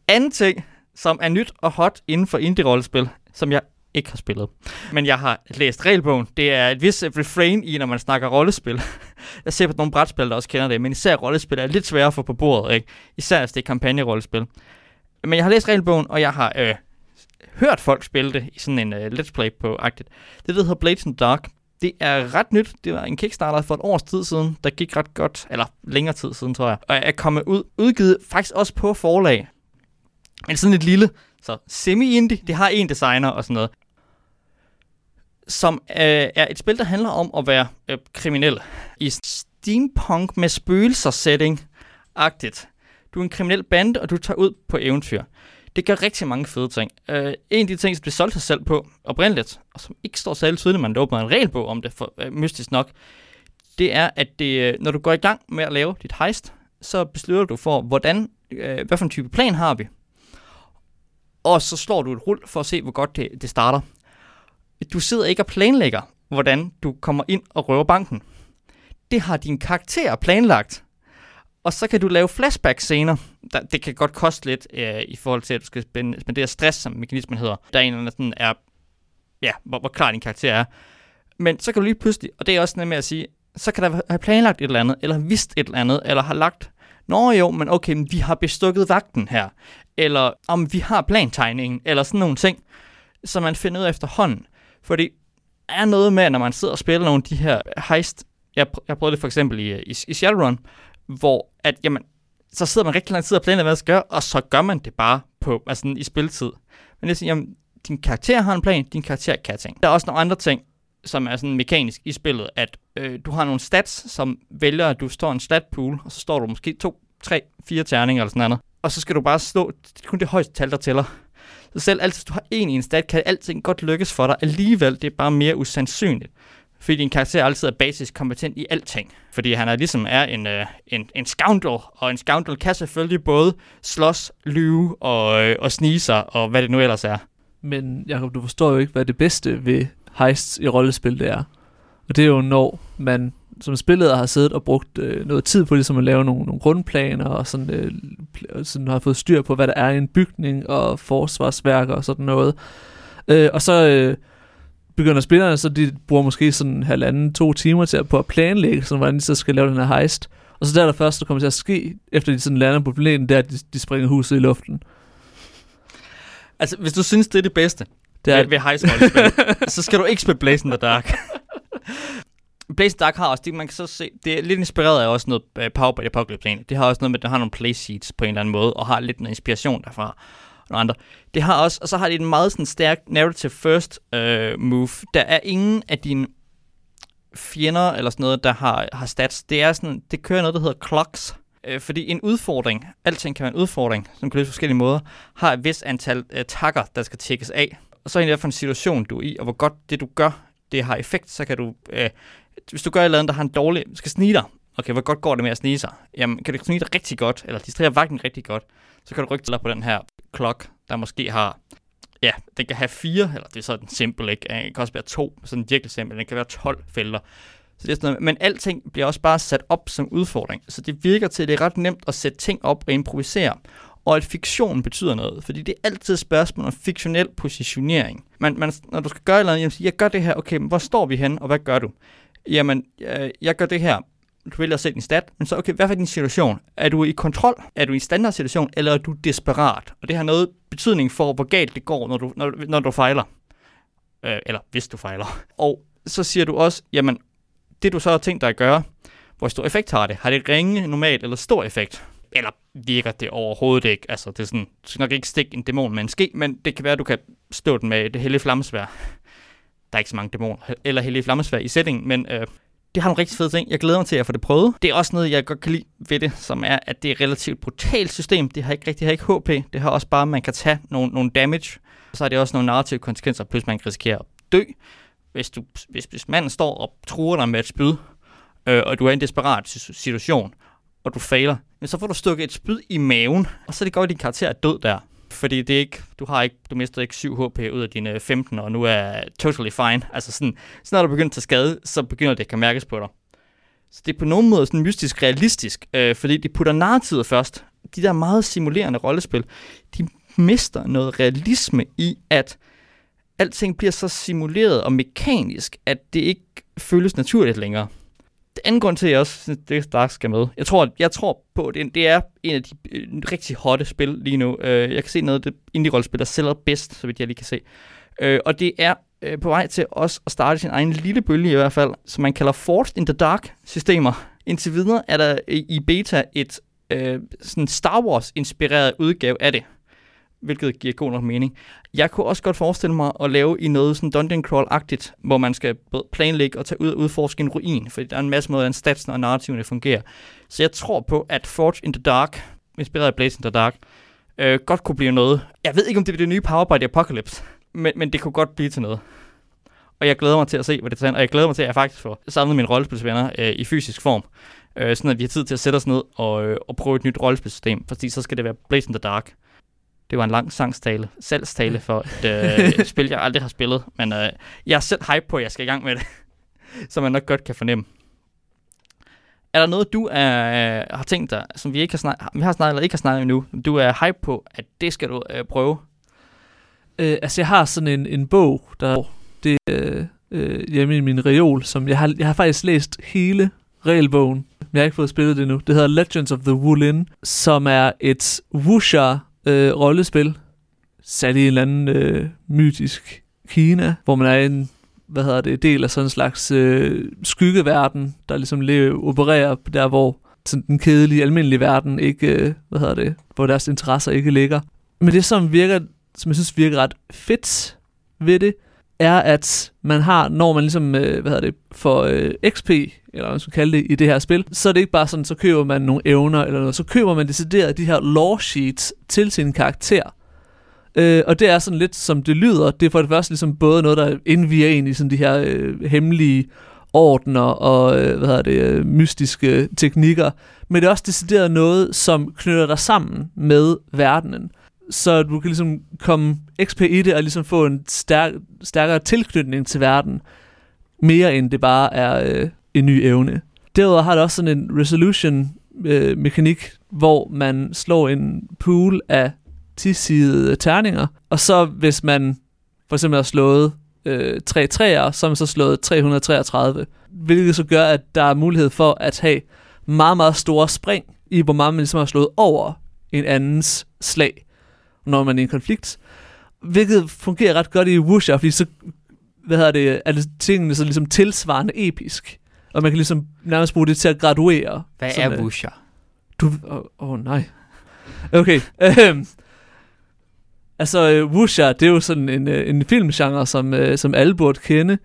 Anden ting, som er nyt og hot inden for indie-rollespil, som jeg ikke har spillet. Men jeg har læst regelbogen. Det er et vis refrain i, når man snakker rollespil. jeg ser på nogle brætspil, der også kender det, men især rollespil er lidt sværere at få på bordet, ikke? Især hvis det er kampagnerollespil. Men jeg har læst regelbogen, og jeg har øh, hørt folk spille det i sådan en øh, let's play på agtigt. Det der hedder Blades in the Dark. Det er ret nyt. Det var en Kickstarter for et års tid siden, der gik ret godt, eller længere tid siden, tror jeg. Og er kommet ud, udgivet faktisk også på forlag. Men sådan et lille, så semi-indie. Det har en designer og sådan noget. Som øh, er et spil, der handler om at være øh, kriminel. I steampunk med spøgelser setting-agtigt. Du er en kriminel bande, og du tager ud på eventyr. Det gør rigtig mange fede ting. Uh, en af de ting, som det solgte sig selv på oprindeligt, og som ikke står særlig tydeligt, man åbner en regelbog om det, for uh, mystisk nok, det er, at det, øh, når du går i gang med at lave dit heist, så beslutter du for, hvordan, uh, hvad for en type plan har vi. Og så slår du et rul for at se, hvor godt det, det starter. Du sidder ikke og planlægger, hvordan du kommer ind og røver banken. Det har din karakter planlagt. Og så kan du lave flashback-scener. Der, det kan godt koste lidt øh, i forhold til, at du skal spænde, spendere stress, som mekanismen hedder. Der er en eller anden sådan er, ja, hvor, hvor klar din karakter er. Men så kan du lige pludselig, og det er også noget med at sige, så kan der have planlagt et eller andet, eller vidst et eller andet, eller har lagt, nå jo, men okay, men vi har bestukket vagten her, eller om vi har plantegningen, eller sådan nogle ting, som man finder ud af efterhånden. Fordi er noget med, når man sidder og spiller nogle af de her heist, jeg, jeg prøvede det for eksempel i, øh, i, i Shadowrun, hvor at, jamen, så sidder man rigtig lang tid og planlægger, hvad man skal gøre, og så gør man det bare på, altså i spilletid. Men det er jamen, din karakter har en plan, din karakter kan ting. Der er også nogle andre ting, som er sådan mekanisk i spillet, at øh, du har nogle stats, som vælger, at du står en stat pool, og så står du måske to, tre, fire terninger eller sådan noget. Og så skal du bare slå det er kun det højeste tal, der tæller. Så selv altid, hvis du har en i en stat, kan alting godt lykkes for dig. Alligevel, det er bare mere usandsynligt. Fordi din karakter altid er basisk kompetent i alting. Fordi han er ligesom er en, øh, en, en scoundrel, og en scoundrel kan selvfølgelig både slås, lyve og, øh, og snige sig, og hvad det nu ellers er. Men Jacob, du forstår jo ikke, hvad det bedste ved heists i rollespil det er. Og det er jo, når man som spilleder har siddet og brugt øh, noget tid på ligesom at lave nogle, nogle grundplaner, og sådan, øh, sådan har fået styr på, hvad der er i en bygning, og forsvarsværker og sådan noget. Øh, og så øh, begynder spillerne, så de bruger måske sådan halvanden, to timer til at, på at planlægge, sådan, hvordan de så skal lave den her heist. Og så der er der først, der kommer til at ske, efter de sådan lander på planeten, der de, de springer huset i luften. Altså, hvis du synes, det er det bedste det er, ved, ved heist så skal du ikke spille Blaze in the Dark. Blaze Dark har også, det, man kan så se, det er lidt inspireret af også noget uh, Power by the Apocalypse egentlig. Det har også noget med, at det har nogle play sheets på en eller anden måde, og har lidt noget inspiration derfra. Og andre. Det har også, og så har det en meget sådan stærk narrative first øh, move. Der er ingen af dine fjender eller sådan noget, der har, har stats. Det er sådan, det kører noget, der hedder clocks. Øh, fordi en udfordring, alting kan være en udfordring, som kan løse forskellige måder, har et vis antal øh, takker, der skal tjekkes af. Og så er det for en situation, du er i, og hvor godt det, du gør, det har effekt, så kan du Øh, hvis du gør et eller andet, der har en dårlig, skal snige dig, okay, hvor godt går det med at snige sig? Jamen, kan du snige dig rigtig godt, eller distrahere vagten rigtig godt, så kan du rykke dig på den her klok, der måske har, ja, den kan have fire, eller det er sådan simpelt, ikke? Den kan også være to, sådan virkelig simpelt, den kan være 12 felter. Så det er sådan noget, men alting bliver også bare sat op som udfordring. Så det virker til, at det er ret nemt at sætte ting op og improvisere. Og at fiktion betyder noget, fordi det er altid et spørgsmål om fiktionel positionering. Man, man, når du skal gøre et eller andet, jeg gør det her, okay, men hvor står vi hen, og hvad gør du? jamen, øh, jeg gør det her. Du vælger at sætte din stat, men så, okay, hvad er din situation? Er du i kontrol? Er du i en standard situation, eller er du desperat? Og det har noget betydning for, hvor galt det går, når du, når, når du fejler. Øh, eller hvis du fejler. Og så siger du også, jamen, det du så har tænkt dig at gøre, hvor stor effekt har det? Har det ringe, normalt eller stor effekt? Eller virker det overhovedet ikke? Altså, det er sådan, du skal nok ikke stikke en dæmon med en ske, men det kan være, at du kan stå den med det hellige flammesvær der er ikke så mange dæmoner eller hellige flammesvær i sætningen, men øh, det har nogle rigtig fede ting. Jeg glæder mig til at få det prøvet. Det er også noget, jeg godt kan lide ved det, som er, at det er et relativt brutalt system. Det har ikke rigtig har ikke HP. Det har også bare, at man kan tage nogle, nogle damage. Så har det også nogle narrative konsekvenser, plus man kan risikere at dø. Hvis, du, hvis, hvis manden står og truer dig med et spyd, øh, og du er i en desperat situation, og du fejler, så får du stukket et spyd i maven, og så er det godt, at din karakter er død der fordi det er ikke, du har ikke, du mister ikke 7 HP ud af dine øh, 15, og nu er totally fine. Altså sådan, så når du begynder at tage skade, så begynder det at kan mærkes på dig. Så det er på nogen måde sådan mystisk realistisk, øh, fordi de putter narrativet først. De der meget simulerende rollespil, de mister noget realisme i, at alting bliver så simuleret og mekanisk, at det ikke føles naturligt længere anden grund til, at jeg også synes, det straks skal med, jeg tror, jeg tror på, at det, det er en af de øh, rigtig hotte spil lige nu. Øh, jeg kan se noget af det indie-rollespil, der sælger bedst, så vidt jeg lige kan se. Øh, og det er øh, på vej til også at starte sin egen lille bølge i hvert fald, som man kalder Forced in the Dark-systemer. Indtil videre er der i beta et øh, sådan Star Wars-inspireret udgave af det hvilket giver god nok mening. Jeg kunne også godt forestille mig at lave i noget sådan dungeon crawl-agtigt, hvor man skal planlægge og tage ud og udforske en ruin, fordi der er en masse måder, at statsen og narrativerne fungerer. Så jeg tror på, at Forge in the Dark, inspireret af Blaze in the Dark, øh, godt kunne blive noget. Jeg ved ikke, om det bliver det nye Power by the Apocalypse, men, men det kunne godt blive til noget. Og jeg glæder mig til at se, hvad det tager, og jeg glæder mig til, at jeg faktisk får samlet mine rollespilsvenner øh, i fysisk form, øh, sådan at vi har tid til at sætte os ned og, øh, og prøve et nyt rollespilsystem, fordi så skal det være Blaze in the Dark. Det var en lang sangstale, salgstale for et øh, spil, jeg aldrig har spillet. Men øh, jeg er selv hype på, at jeg skal i gang med det. som man nok godt kan fornemme. Er der noget, du er, øh, har tænkt dig, som vi ikke har snakket, vi har snakket eller ikke har snakket endnu, du er hype på, at det skal du øh, prøve? Øh, altså, jeg har sådan en, en bog, der det øh, øh, hjemme i min reol, som jeg har, jeg har faktisk læst hele regelbogen, men jeg har ikke fået spillet det endnu. Det hedder Legends of the Wulin, som er et wuxia øh, rollespil, sat i en eller anden øh, mytisk Kina, hvor man er en hvad hedder det, del af sådan en slags øh, skyggeverden, der ligesom lever, opererer der, hvor sådan den kedelige, almindelige verden ikke, øh, hvad hedder det, hvor deres interesser ikke ligger. Men det, som virker, som jeg synes virker ret fedt ved det, er, at man har, når man ligesom, øh, hvad hedder det, for øh, XP, eller hvad man skal kalde det, i det her spil, så er det ikke bare sådan, så køber man nogle evner eller noget, så køber man decideret de her lore sheets til sin karakter. Øh, og det er sådan lidt, som det lyder. Det er for det første ligesom både noget, der indviger en i sådan de her øh, hemmelige ordner og øh, hvad hedder det, øh, mystiske teknikker. Men det er også decideret noget, som knytter dig sammen med verdenen. Så du kan ligesom komme XP i det og ligesom få en stærk, stærkere tilknytning til verden. Mere end det bare er øh, en ny evne. Derudover har det også sådan en resolution øh, mekanik, hvor man slår en pool af 10-sidede terninger. Og så hvis man for eksempel har slået øh, 3 træer, så har man så slået 333. Hvilket så gør, at der er mulighed for at have meget, meget store spring i, hvor meget man ligesom har slået over en andens slag, når man er i en konflikt. Hvilket fungerer ret godt i Wuxia, fordi så hvad hedder det, er det tingene så ligesom tilsvarende episk. Og man kan ligesom nærmest bruge det til at graduere. Hvad er Wuxia? Du, åh oh, oh, nej. Okay, øhm, Altså, uh, Wuxia, det er jo sådan en, uh, en filmgenre, som, uh, som alle burde kende.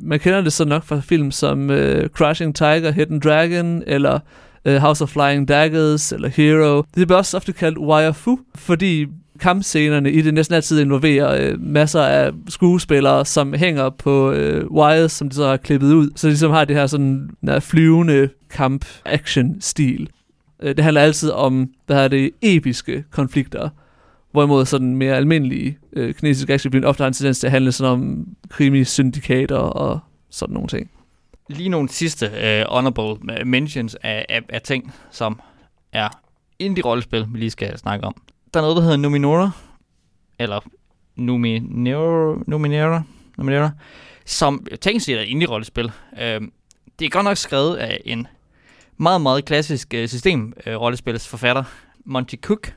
Man kender det så nok fra film som uh, Crushing Tiger, Hidden Dragon, eller Øh, House of Flying Daggers, eller Hero. Det bliver også ofte kaldt Waifu, fordi kampscenerne i det næsten altid involverer øh, masser af skuespillere, som hænger på øh, wires, som de så har klippet ud. Så de ligesom har det her sådan der flyvende kamp-action-stil. Øh, det handler altid om, hvad er det, episke konflikter. Hvorimod sådan mere almindelige øh, kinesiske actionfilm ofte har en tendens til at handle sådan om krimi-syndikater og sådan nogle ting. Lige nogle sidste uh, honorable øh, mentions af, af, af ting, som er indie-rollespil, vi lige skal snakke om. Der er noget, der hedder Numinora, eller Numinera, Numinera, Numinera som tænker sig er et indie-rollespil. Uh, øhm, det er godt nok skrevet af en meget, meget klassisk øh, uh, system-rollespilsforfatter, Monty Cook,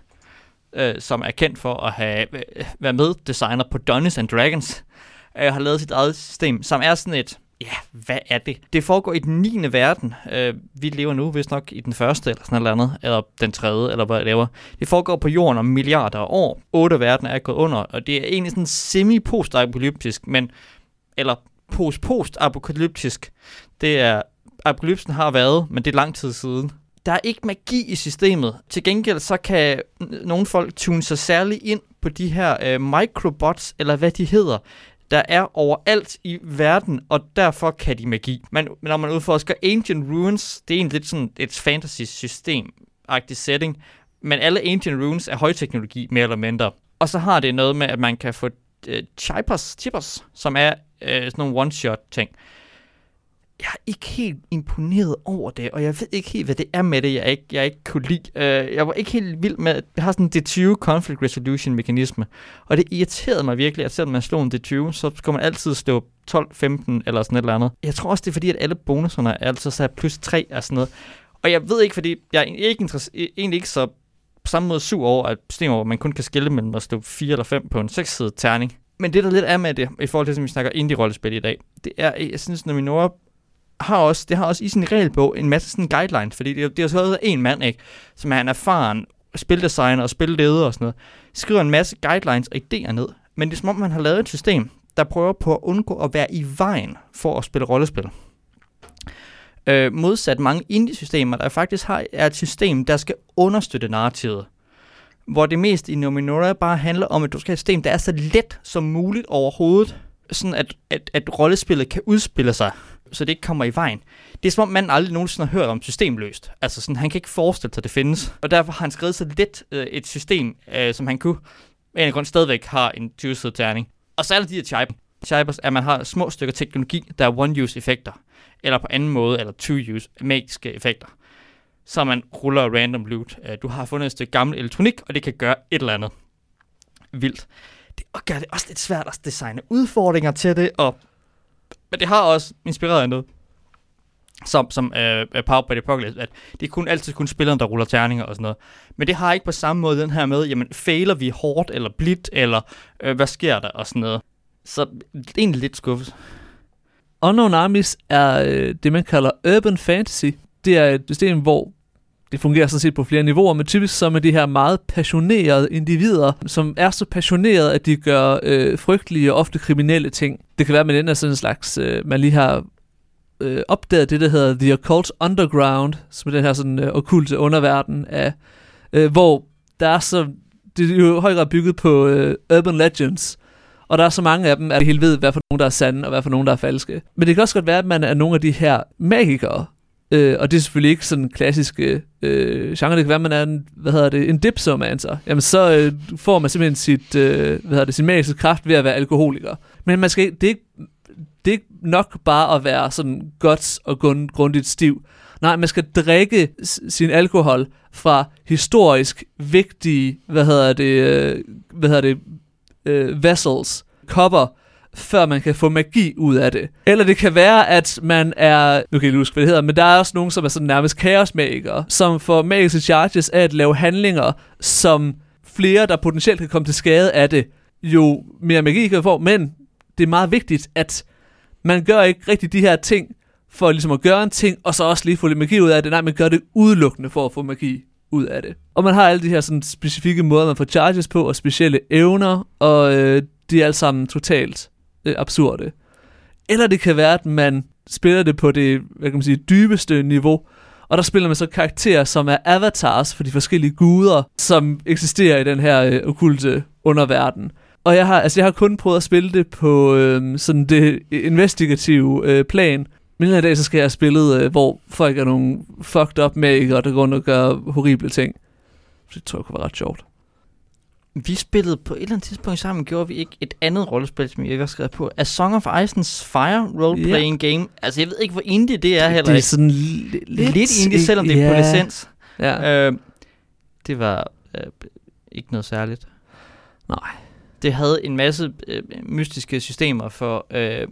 øh, som er kendt for at have øh, været med designer på Dungeons and Dragons, øh, har lavet sit eget system, som er sådan et, ja, hvad er det? Det foregår i den 9. verden. Øh, vi lever nu vist nok i den første, eller sådan noget andet, eller den tredje, eller hvad det laver. Det foregår på jorden om milliarder af år. Otte verden er gået under, og det er egentlig sådan semi-post-apokalyptisk, men, eller post-post-apokalyptisk. Det er, apokalypsen har været, men det er lang tid siden der er ikke magi i systemet. Til gengæld så kan nogle folk tune sig særligt ind på de her øh, microbots, eller hvad de hedder, der er overalt i verden, og derfor kan de magi. Men når man udforsker Ancient Ruins, det er en lidt sådan et fantasy-system-agtig setting, men alle Ancient Ruins er højteknologi, mere eller mindre. Og så har det noget med, at man kan få øh, chippers, chippers, som er øh, sådan nogle one-shot ting jeg er ikke helt imponeret over det, og jeg ved ikke helt, hvad det er med det, jeg ikke, jeg ikke kunne lide. Uh, jeg var ikke helt vild med, at jeg har sådan en D20 conflict resolution mekanisme, og det irriterede mig virkelig, at selvom man slår en D20, så skal man altid slå 12, 15 eller sådan et eller andet. Jeg tror også, det er fordi, at alle bonuserne er altid så plus 3 og sådan noget. Og jeg ved ikke, fordi jeg er ikke e-, egentlig ikke så på samme måde sur over, at systemer, hvor man kun kan skille mellem at slå 4 eller 5 på en 6-sidet terning. Men det, der lidt er med det, i forhold til, som vi snakker indie-rollespil i dag, det er, jeg synes, når vi når har også, det har også i sin regelbog en masse sådan guidelines, fordi det, det er så en mand, ikke, som er en erfaren spildesigner og spilleder og sådan noget, skriver en masse guidelines og idéer ned. Men det er som om, man har lavet et system, der prøver på at undgå at være i vejen for at spille rollespil. Øh, modsat mange indie-systemer, der faktisk har, er et system, der skal understøtte narrativet. Hvor det mest i Nominora bare handler om, at du skal have et system, der er så let som muligt overhovedet, sådan at, at, at rollespillet kan udspille sig så det ikke kommer i vejen. Det er som om manden aldrig nogensinde har hørt om systemløst. Altså sådan, han kan ikke forestille sig, at det findes. Og derfor har han skrevet så lidt øh, et system, øh, som han kunne, Men en grund stadigvæk har en 20 terning. Og så er der de her chiper. Chipers er, at man har små stykker teknologi, der er one-use effekter, eller på anden måde, eller two-use magiske effekter. Så man ruller random loot. Øh, du har fundet et stykke gammel elektronik, og det kan gøre et eller andet vildt. Det og gør det også lidt svært at designe udfordringer til det, og men det har også inspireret af noget, som, som øh, øh Power by the Apocalypse, at det er kun altid kun spilleren, der ruller terninger og sådan noget. Men det har ikke på samme måde den her med, jamen, fejler vi hårdt eller blidt, eller øh, hvad sker der og sådan noget. Så det er egentlig lidt skuffet. Unknown Armies er øh, det, man kalder Urban Fantasy. Det er et system, hvor det fungerer sådan set på flere niveauer, men typisk så med de her meget passionerede individer, som er så passionerede, at de gør øh, frygtelige og ofte kriminelle ting. Det kan være, at man ender sådan en slags, øh, man lige har øh, opdaget det, der hedder The Occult Underground, som er den her sådan øh, okulte underverden af, øh, hvor der er så, det er jo i høj grad bygget på øh, urban legends, og der er så mange af dem, at det helt ved, hvad for nogen, der er sande, og hvad for nogen, der er falske. Men det kan også godt være, at man er nogle af de her magikere, Øh, og det er selvfølgelig ikke sådan en klassisk øh, genre. Det kan være, man er en, hvad hedder det, en dipsomancer. Jamen så øh, får man simpelthen sit, øh, hvad hedder det, sin magiske kraft ved at være alkoholiker. Men man skal, det, er ikke, det er ikke nok bare at være sådan godt og grundigt stiv. Nej, man skal drikke sin alkohol fra historisk vigtige, hvad hedder det, øh, hvad hedder det, øh, vessels, kopper, før man kan få magi ud af det. Eller det kan være, at man er... Nu kan jeg ikke huske, hvad det hedder, men der er også nogen, som er sådan nærmest kaosmagikere, som får magiske charges af at lave handlinger, som flere, der potentielt kan komme til skade af det, jo mere magi kan få. Men det er meget vigtigt, at man gør ikke rigtig de her ting, for ligesom at gøre en ting, og så også lige få lidt magi ud af det. Nej, man gør det udelukkende for at få magi ud af det. Og man har alle de her sådan specifikke måder, man får charges på, og specielle evner, og øh, de er alle sammen totalt øh, absurde. Eller det kan være, at man spiller det på det hvad kan man sige, dybeste niveau, og der spiller man så karakterer, som er avatars for de forskellige guder, som eksisterer i den her øh, okulte underverden. Og jeg har, altså jeg har kun prøvet at spille det på øh, sådan det investigative øh, plan. Men en dag, så skal jeg have spillet, øh, hvor folk er nogle fucked up magikere, der går rundt og gør horrible ting. Det tror jeg kunne være ret sjovt vi spillede på et eller andet tidspunkt sammen, gjorde vi ikke et andet rollespil, som jeg ikke har skrevet på. A Song of Ice and Fire role-playing yeah. game. Altså, jeg ved ikke, hvor indie det er heller Det er sådan lidt, lidt indie, selvom det er på licens. Ja. Øh, det var øh, ikke noget særligt. Nej. Det havde en masse øh, mystiske systemer for øh,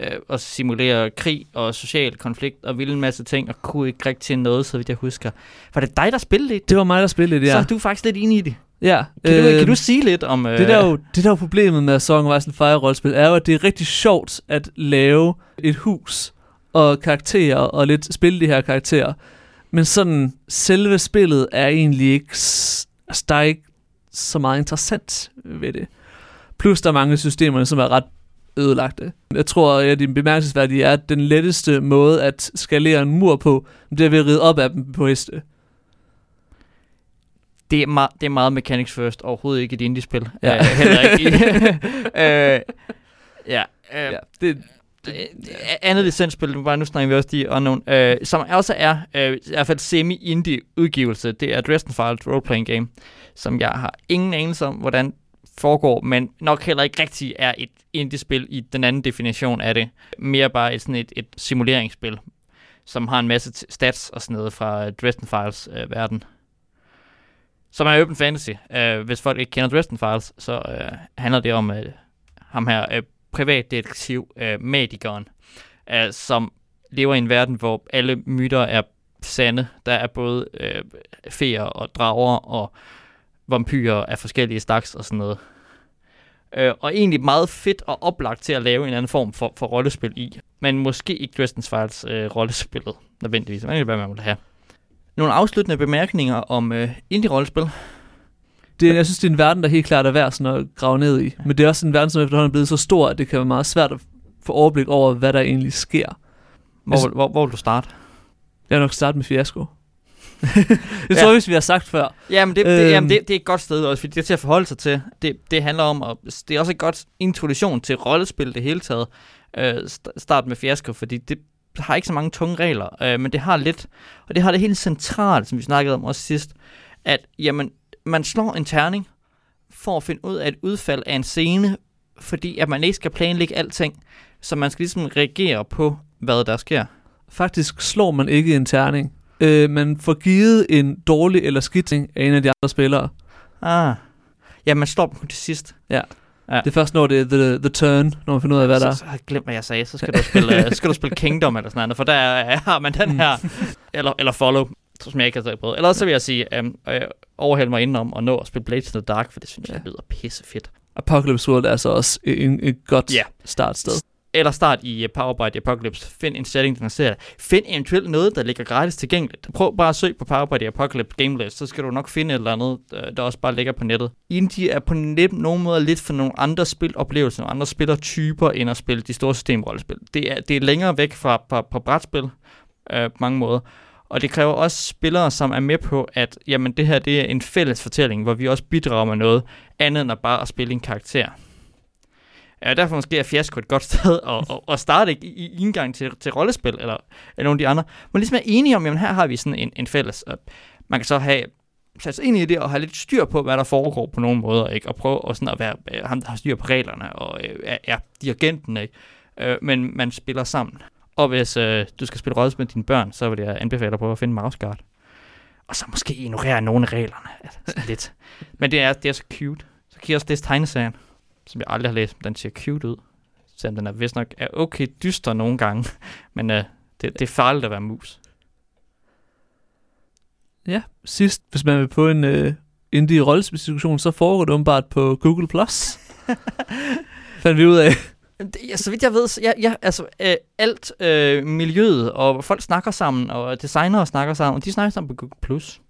øh, at simulere krig og social konflikt og ville en masse ting, og kunne ikke rigtig til noget, så vidt jeg husker. Var det dig, der spillede det? Det var mig, der spillede det, ja. Så er du faktisk lidt enig i det. Ja. Kan, øh, du, kan du sige lidt om... Øh... Det, der jo, det der jo problemet med Song of Ice and Fire rollespil, er jo, at det er rigtig sjovt at lave et hus og karakterer og lidt spille de her karakterer. Men sådan, selve spillet er egentlig ikke... Altså, der er ikke så meget interessant ved det. Plus, der er mange systemer, som er ret ødelagte. Jeg tror, at det bemærkelsesværdige er, at den letteste måde at skalere en mur på, det er ved at ride op af dem på heste det er, meget, det er meget mechanics first, overhovedet ikke et indie-spil. Ja. Uh, heller ikke. uh, ja. Uh, ja. Det, det, andet licensspil, bare nu snakker vi også de Unknown, uh, som også er uh, i hvert fald semi-indie udgivelse, det er Dresden Files roleplaying game, som jeg har ingen anelse om, hvordan foregår, men nok heller ikke rigtig er et indie-spil i den anden definition af det. Mere bare et, sådan et, et simuleringsspil, som har en masse stats og sådan noget fra Dresden Files uh, verden som er Open Fantasy. Uh, hvis folk ikke kender Dresden Files, så uh, handler det om uh, ham her uh, privatdetektiv uh, Magikeren, uh, som lever i en verden, hvor alle myter er sande. Der er både uh, feer og drager og vampyrer af forskellige slags og sådan noget. Øh, og egentlig meget fedt og oplagt til at lave en anden form for, for rollespil i. Men måske ikke Dresden Files øh, rollespillet nødvendigvis. Men det er, hvad man vil have. Nogle afsluttende bemærkninger om øh, indie-rollespil? Det, jeg synes, det er en verden, der helt klart er værd sådan at grave ned i. Men det er også en verden, som efterhånden er blevet så stor, at det kan være meget svært at få overblik over, hvad der egentlig sker. Hvor, altså, hvor, hvor vil du starte? Jeg vil nok starte med Fiasko. det tror jeg, hvis vi har sagt før. Jamen, det, det, Øhm. jamen det, det er et godt sted også, fordi det er til at forholde sig til. Det, det handler om, at det er også et godt introduktion til rollespil det hele taget. Øh, st- start med fiasko, fordi det har ikke så mange tunge regler, øh, men det har lidt, og det har det helt centralt, som vi snakkede om også sidst, at jamen, man slår en terning for at finde ud af et udfald af en scene, fordi at man ikke skal planlægge alting, så man skal ligesom reagere på, hvad der sker. Faktisk slår man ikke en terning. Øh, man får givet en dårlig eller skidt ting af en af de andre spillere. Ah. Ja, man slår dem til sidst. Det er først, når det er the, the turn, når man finder ud af, hvad der så, er. så jeg glemt, hvad jeg sagde. Så skal du spille, uh, skal du spille Kingdom eller sådan noget, for der er- har man den Mm. her, eller, eller Follow, som jeg ikke har på. Ellers så vil jeg sige, um, øh, overhælde mig indenom og nå at spille Blades in the Dark, for det synes jeg Ja. lyder pisse fedt. Apocalypse World er så også en, et godt Ja. startsted. Eller start i øh, Power by the Apocalypse. Find en setting, der ser Find eventuelt noget, der ligger gratis tilgængeligt. Prøv bare at søge på Power by the Apocalypse Gamelist, så skal du nok finde et eller andet, øh, der også bare ligger på nettet. Indie er på net, nogen måde lidt for nogle andre spiloplevelser, nogle andre spillertyper, end at spille de store systemrollespil. Det er, det er længere væk fra, fra, fra brætspil øh, på mange måder. Og det kræver også spillere, som er med på, at jamen, det her det er en fælles fortælling, hvor vi også bidrager med noget andet end at bare at spille en karakter. Ja, derfor måske er fiasko et godt sted at, at, at starte i, i indgang til, til rollespil, eller, eller nogle af de andre. Men ligesom er enige om, jamen her har vi sådan en, en fælles. Og man kan så have sat sig ind i det og have lidt styr på, hvad der foregår på nogle måder, ikke? Og prøve og sådan at være øh, ham, der har styr på reglerne, og øh, er, er dirigenten, ikke? Øh, men man spiller sammen. Og hvis øh, du skal spille rollespil med dine børn, så vil jeg anbefale dig på at finde mouse guard. Og så måske ignorere nogle af reglerne. Altså, lidt. Men det er, det er så cute. Så kan I også læse tegneserien, som jeg aldrig har læst. Den ser cute ud. Selvom den er vist nok er okay dyster nogle gange. Men øh, det, det er farligt at være mus. Ja, sidst, hvis man vil på en uh, indie rollespildiskussion, så foregår det åbenbart på Google+. Plus. Fandt vi ud af. Ja, så vidt jeg ved, så ja, ja, altså, øh, alt øh, miljøet, og folk snakker sammen, og designere snakker sammen, og de snakker sammen på Google+. Plus.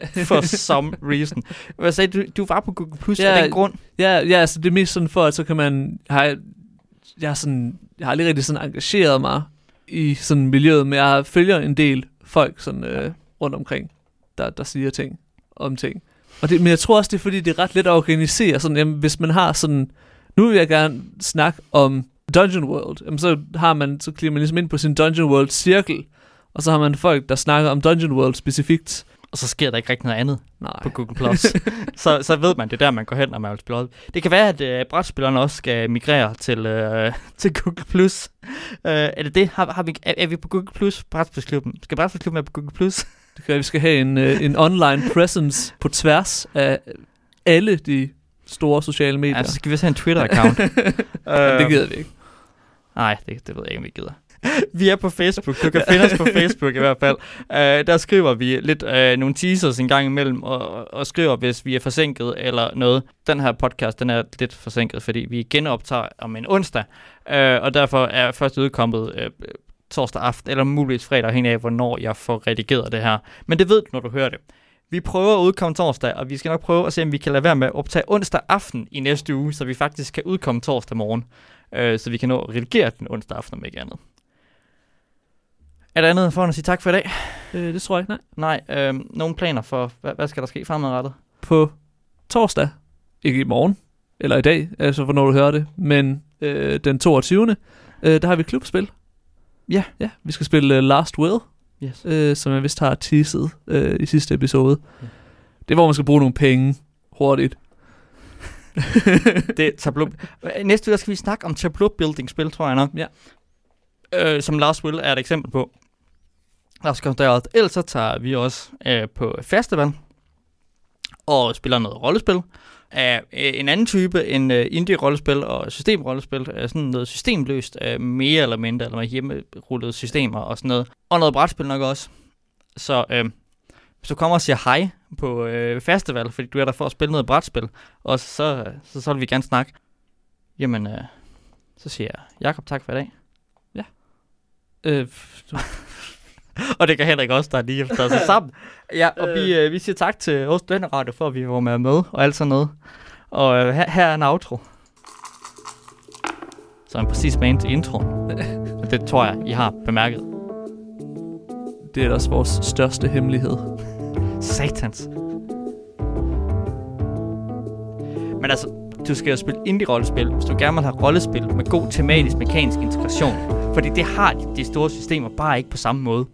For some reason. Hvad sagde du? Du var på Google Plus ja, af den grund? Ja, ja, altså det er mest sådan for, at så kan man... Har, jeg, er sådan, jeg har aldrig rigtig sådan engageret mig i sådan miljøet, men jeg følger en del folk sådan øh, rundt omkring, der, der siger ting om ting. Og det, men jeg tror også, det er fordi, det er ret let at organisere. Sådan, jamen, hvis man har sådan... Nu vil jeg gerne snakke om Dungeon World. Jamen, så, har man, så klikker man ligesom ind på sin Dungeon World cirkel, og så har man folk, der snakker om Dungeon World specifikt. Og så sker der ikke rigtig noget andet Nej. på Google Plus. så, så ved man, det er der, man går hen, når man vil spille. Det kan være, at øh, brætspillerne også skal migrere til, øh, til Google Plus. Øh, er det det? Har, har vi, er, er vi på Google Plus? Brætspilsklubben. Skal Brætspilsklubben være på Google Plus? Det kan vi skal have en, øh, en online presence på tværs af alle de store sociale medier. Ja, så skal vi også have en Twitter-account. Men det gider vi ikke. Nej, det, det ved jeg ikke, om vi gider. Vi er på Facebook. Du kan finde os på Facebook i hvert fald. Uh, der skriver vi lidt uh, nogle teasers en gang imellem, og, og skriver, hvis vi er forsinket eller noget. Den her podcast, den er lidt forsinket, fordi vi genoptager om en onsdag, uh, og derfor er først udkommet uh, torsdag aften, eller muligvis fredag, afhængig af, hvornår jeg får redigeret det her. Men det ved du, når du hører det. Vi prøver at udkomme torsdag, og vi skal nok prøve at se, om vi kan lade være med at optage onsdag aften i næste uge, så vi faktisk kan udkomme torsdag morgen, øh, så vi kan nå at redigere den onsdag aften, om ikke andet. Er der andet for at sige tak for i dag? Øh, det tror jeg ikke, nej. Nej, øh, nogle planer for, hvad, hvad skal der ske fremadrettet? På torsdag, ikke i morgen, eller i dag, altså hvornår du hører det, men øh, den 22. Øh, der har vi klubspil. Ja. Ja, vi skal spille uh, Last Will, Yes. øh, som jeg vist har teaset øh, i sidste episode. Ja. Det er, hvor man skal bruge nogle penge hurtigt. det er tableau. Næste uge der skal vi snakke om tableau building spil, tror jeg nok. Ja. Øh, som Last Will er et eksempel på. Lad os komme derud. Ellers så tager vi også øh, på festival og spiller noget rollespil af øh, en anden type end øh, indie-rollespil og systemrollespil. Øh, sådan noget systemløst, øh, mere eller mindre, eller med hjemmerullede systemer og sådan noget. Og noget brætspil nok også. Så øh, hvis du kommer og siger hej på øh, festival, fordi du er der for at spille noget brætspil, og så, så, så vil vi gerne snakke. Jamen, øh, så siger jeg, Jakob, tak for i dag. Øh, Og det kan Henrik også, der lige efter sig sammen. Ja, og vi, øh, vi siger tak til Aarhus Studenterradio for, at vi var med, med og alt sådan noget. Og øh, her, her er en outro. Så en præcis med til intro. det tror jeg, I har bemærket. det er også vores største hemmelighed. Satans. Men altså, du skal jo spille indie-rollespil, hvis du gerne vil have rollespil med god tematisk mekanisk integration. Fordi det har de, de store systemer bare ikke på samme måde.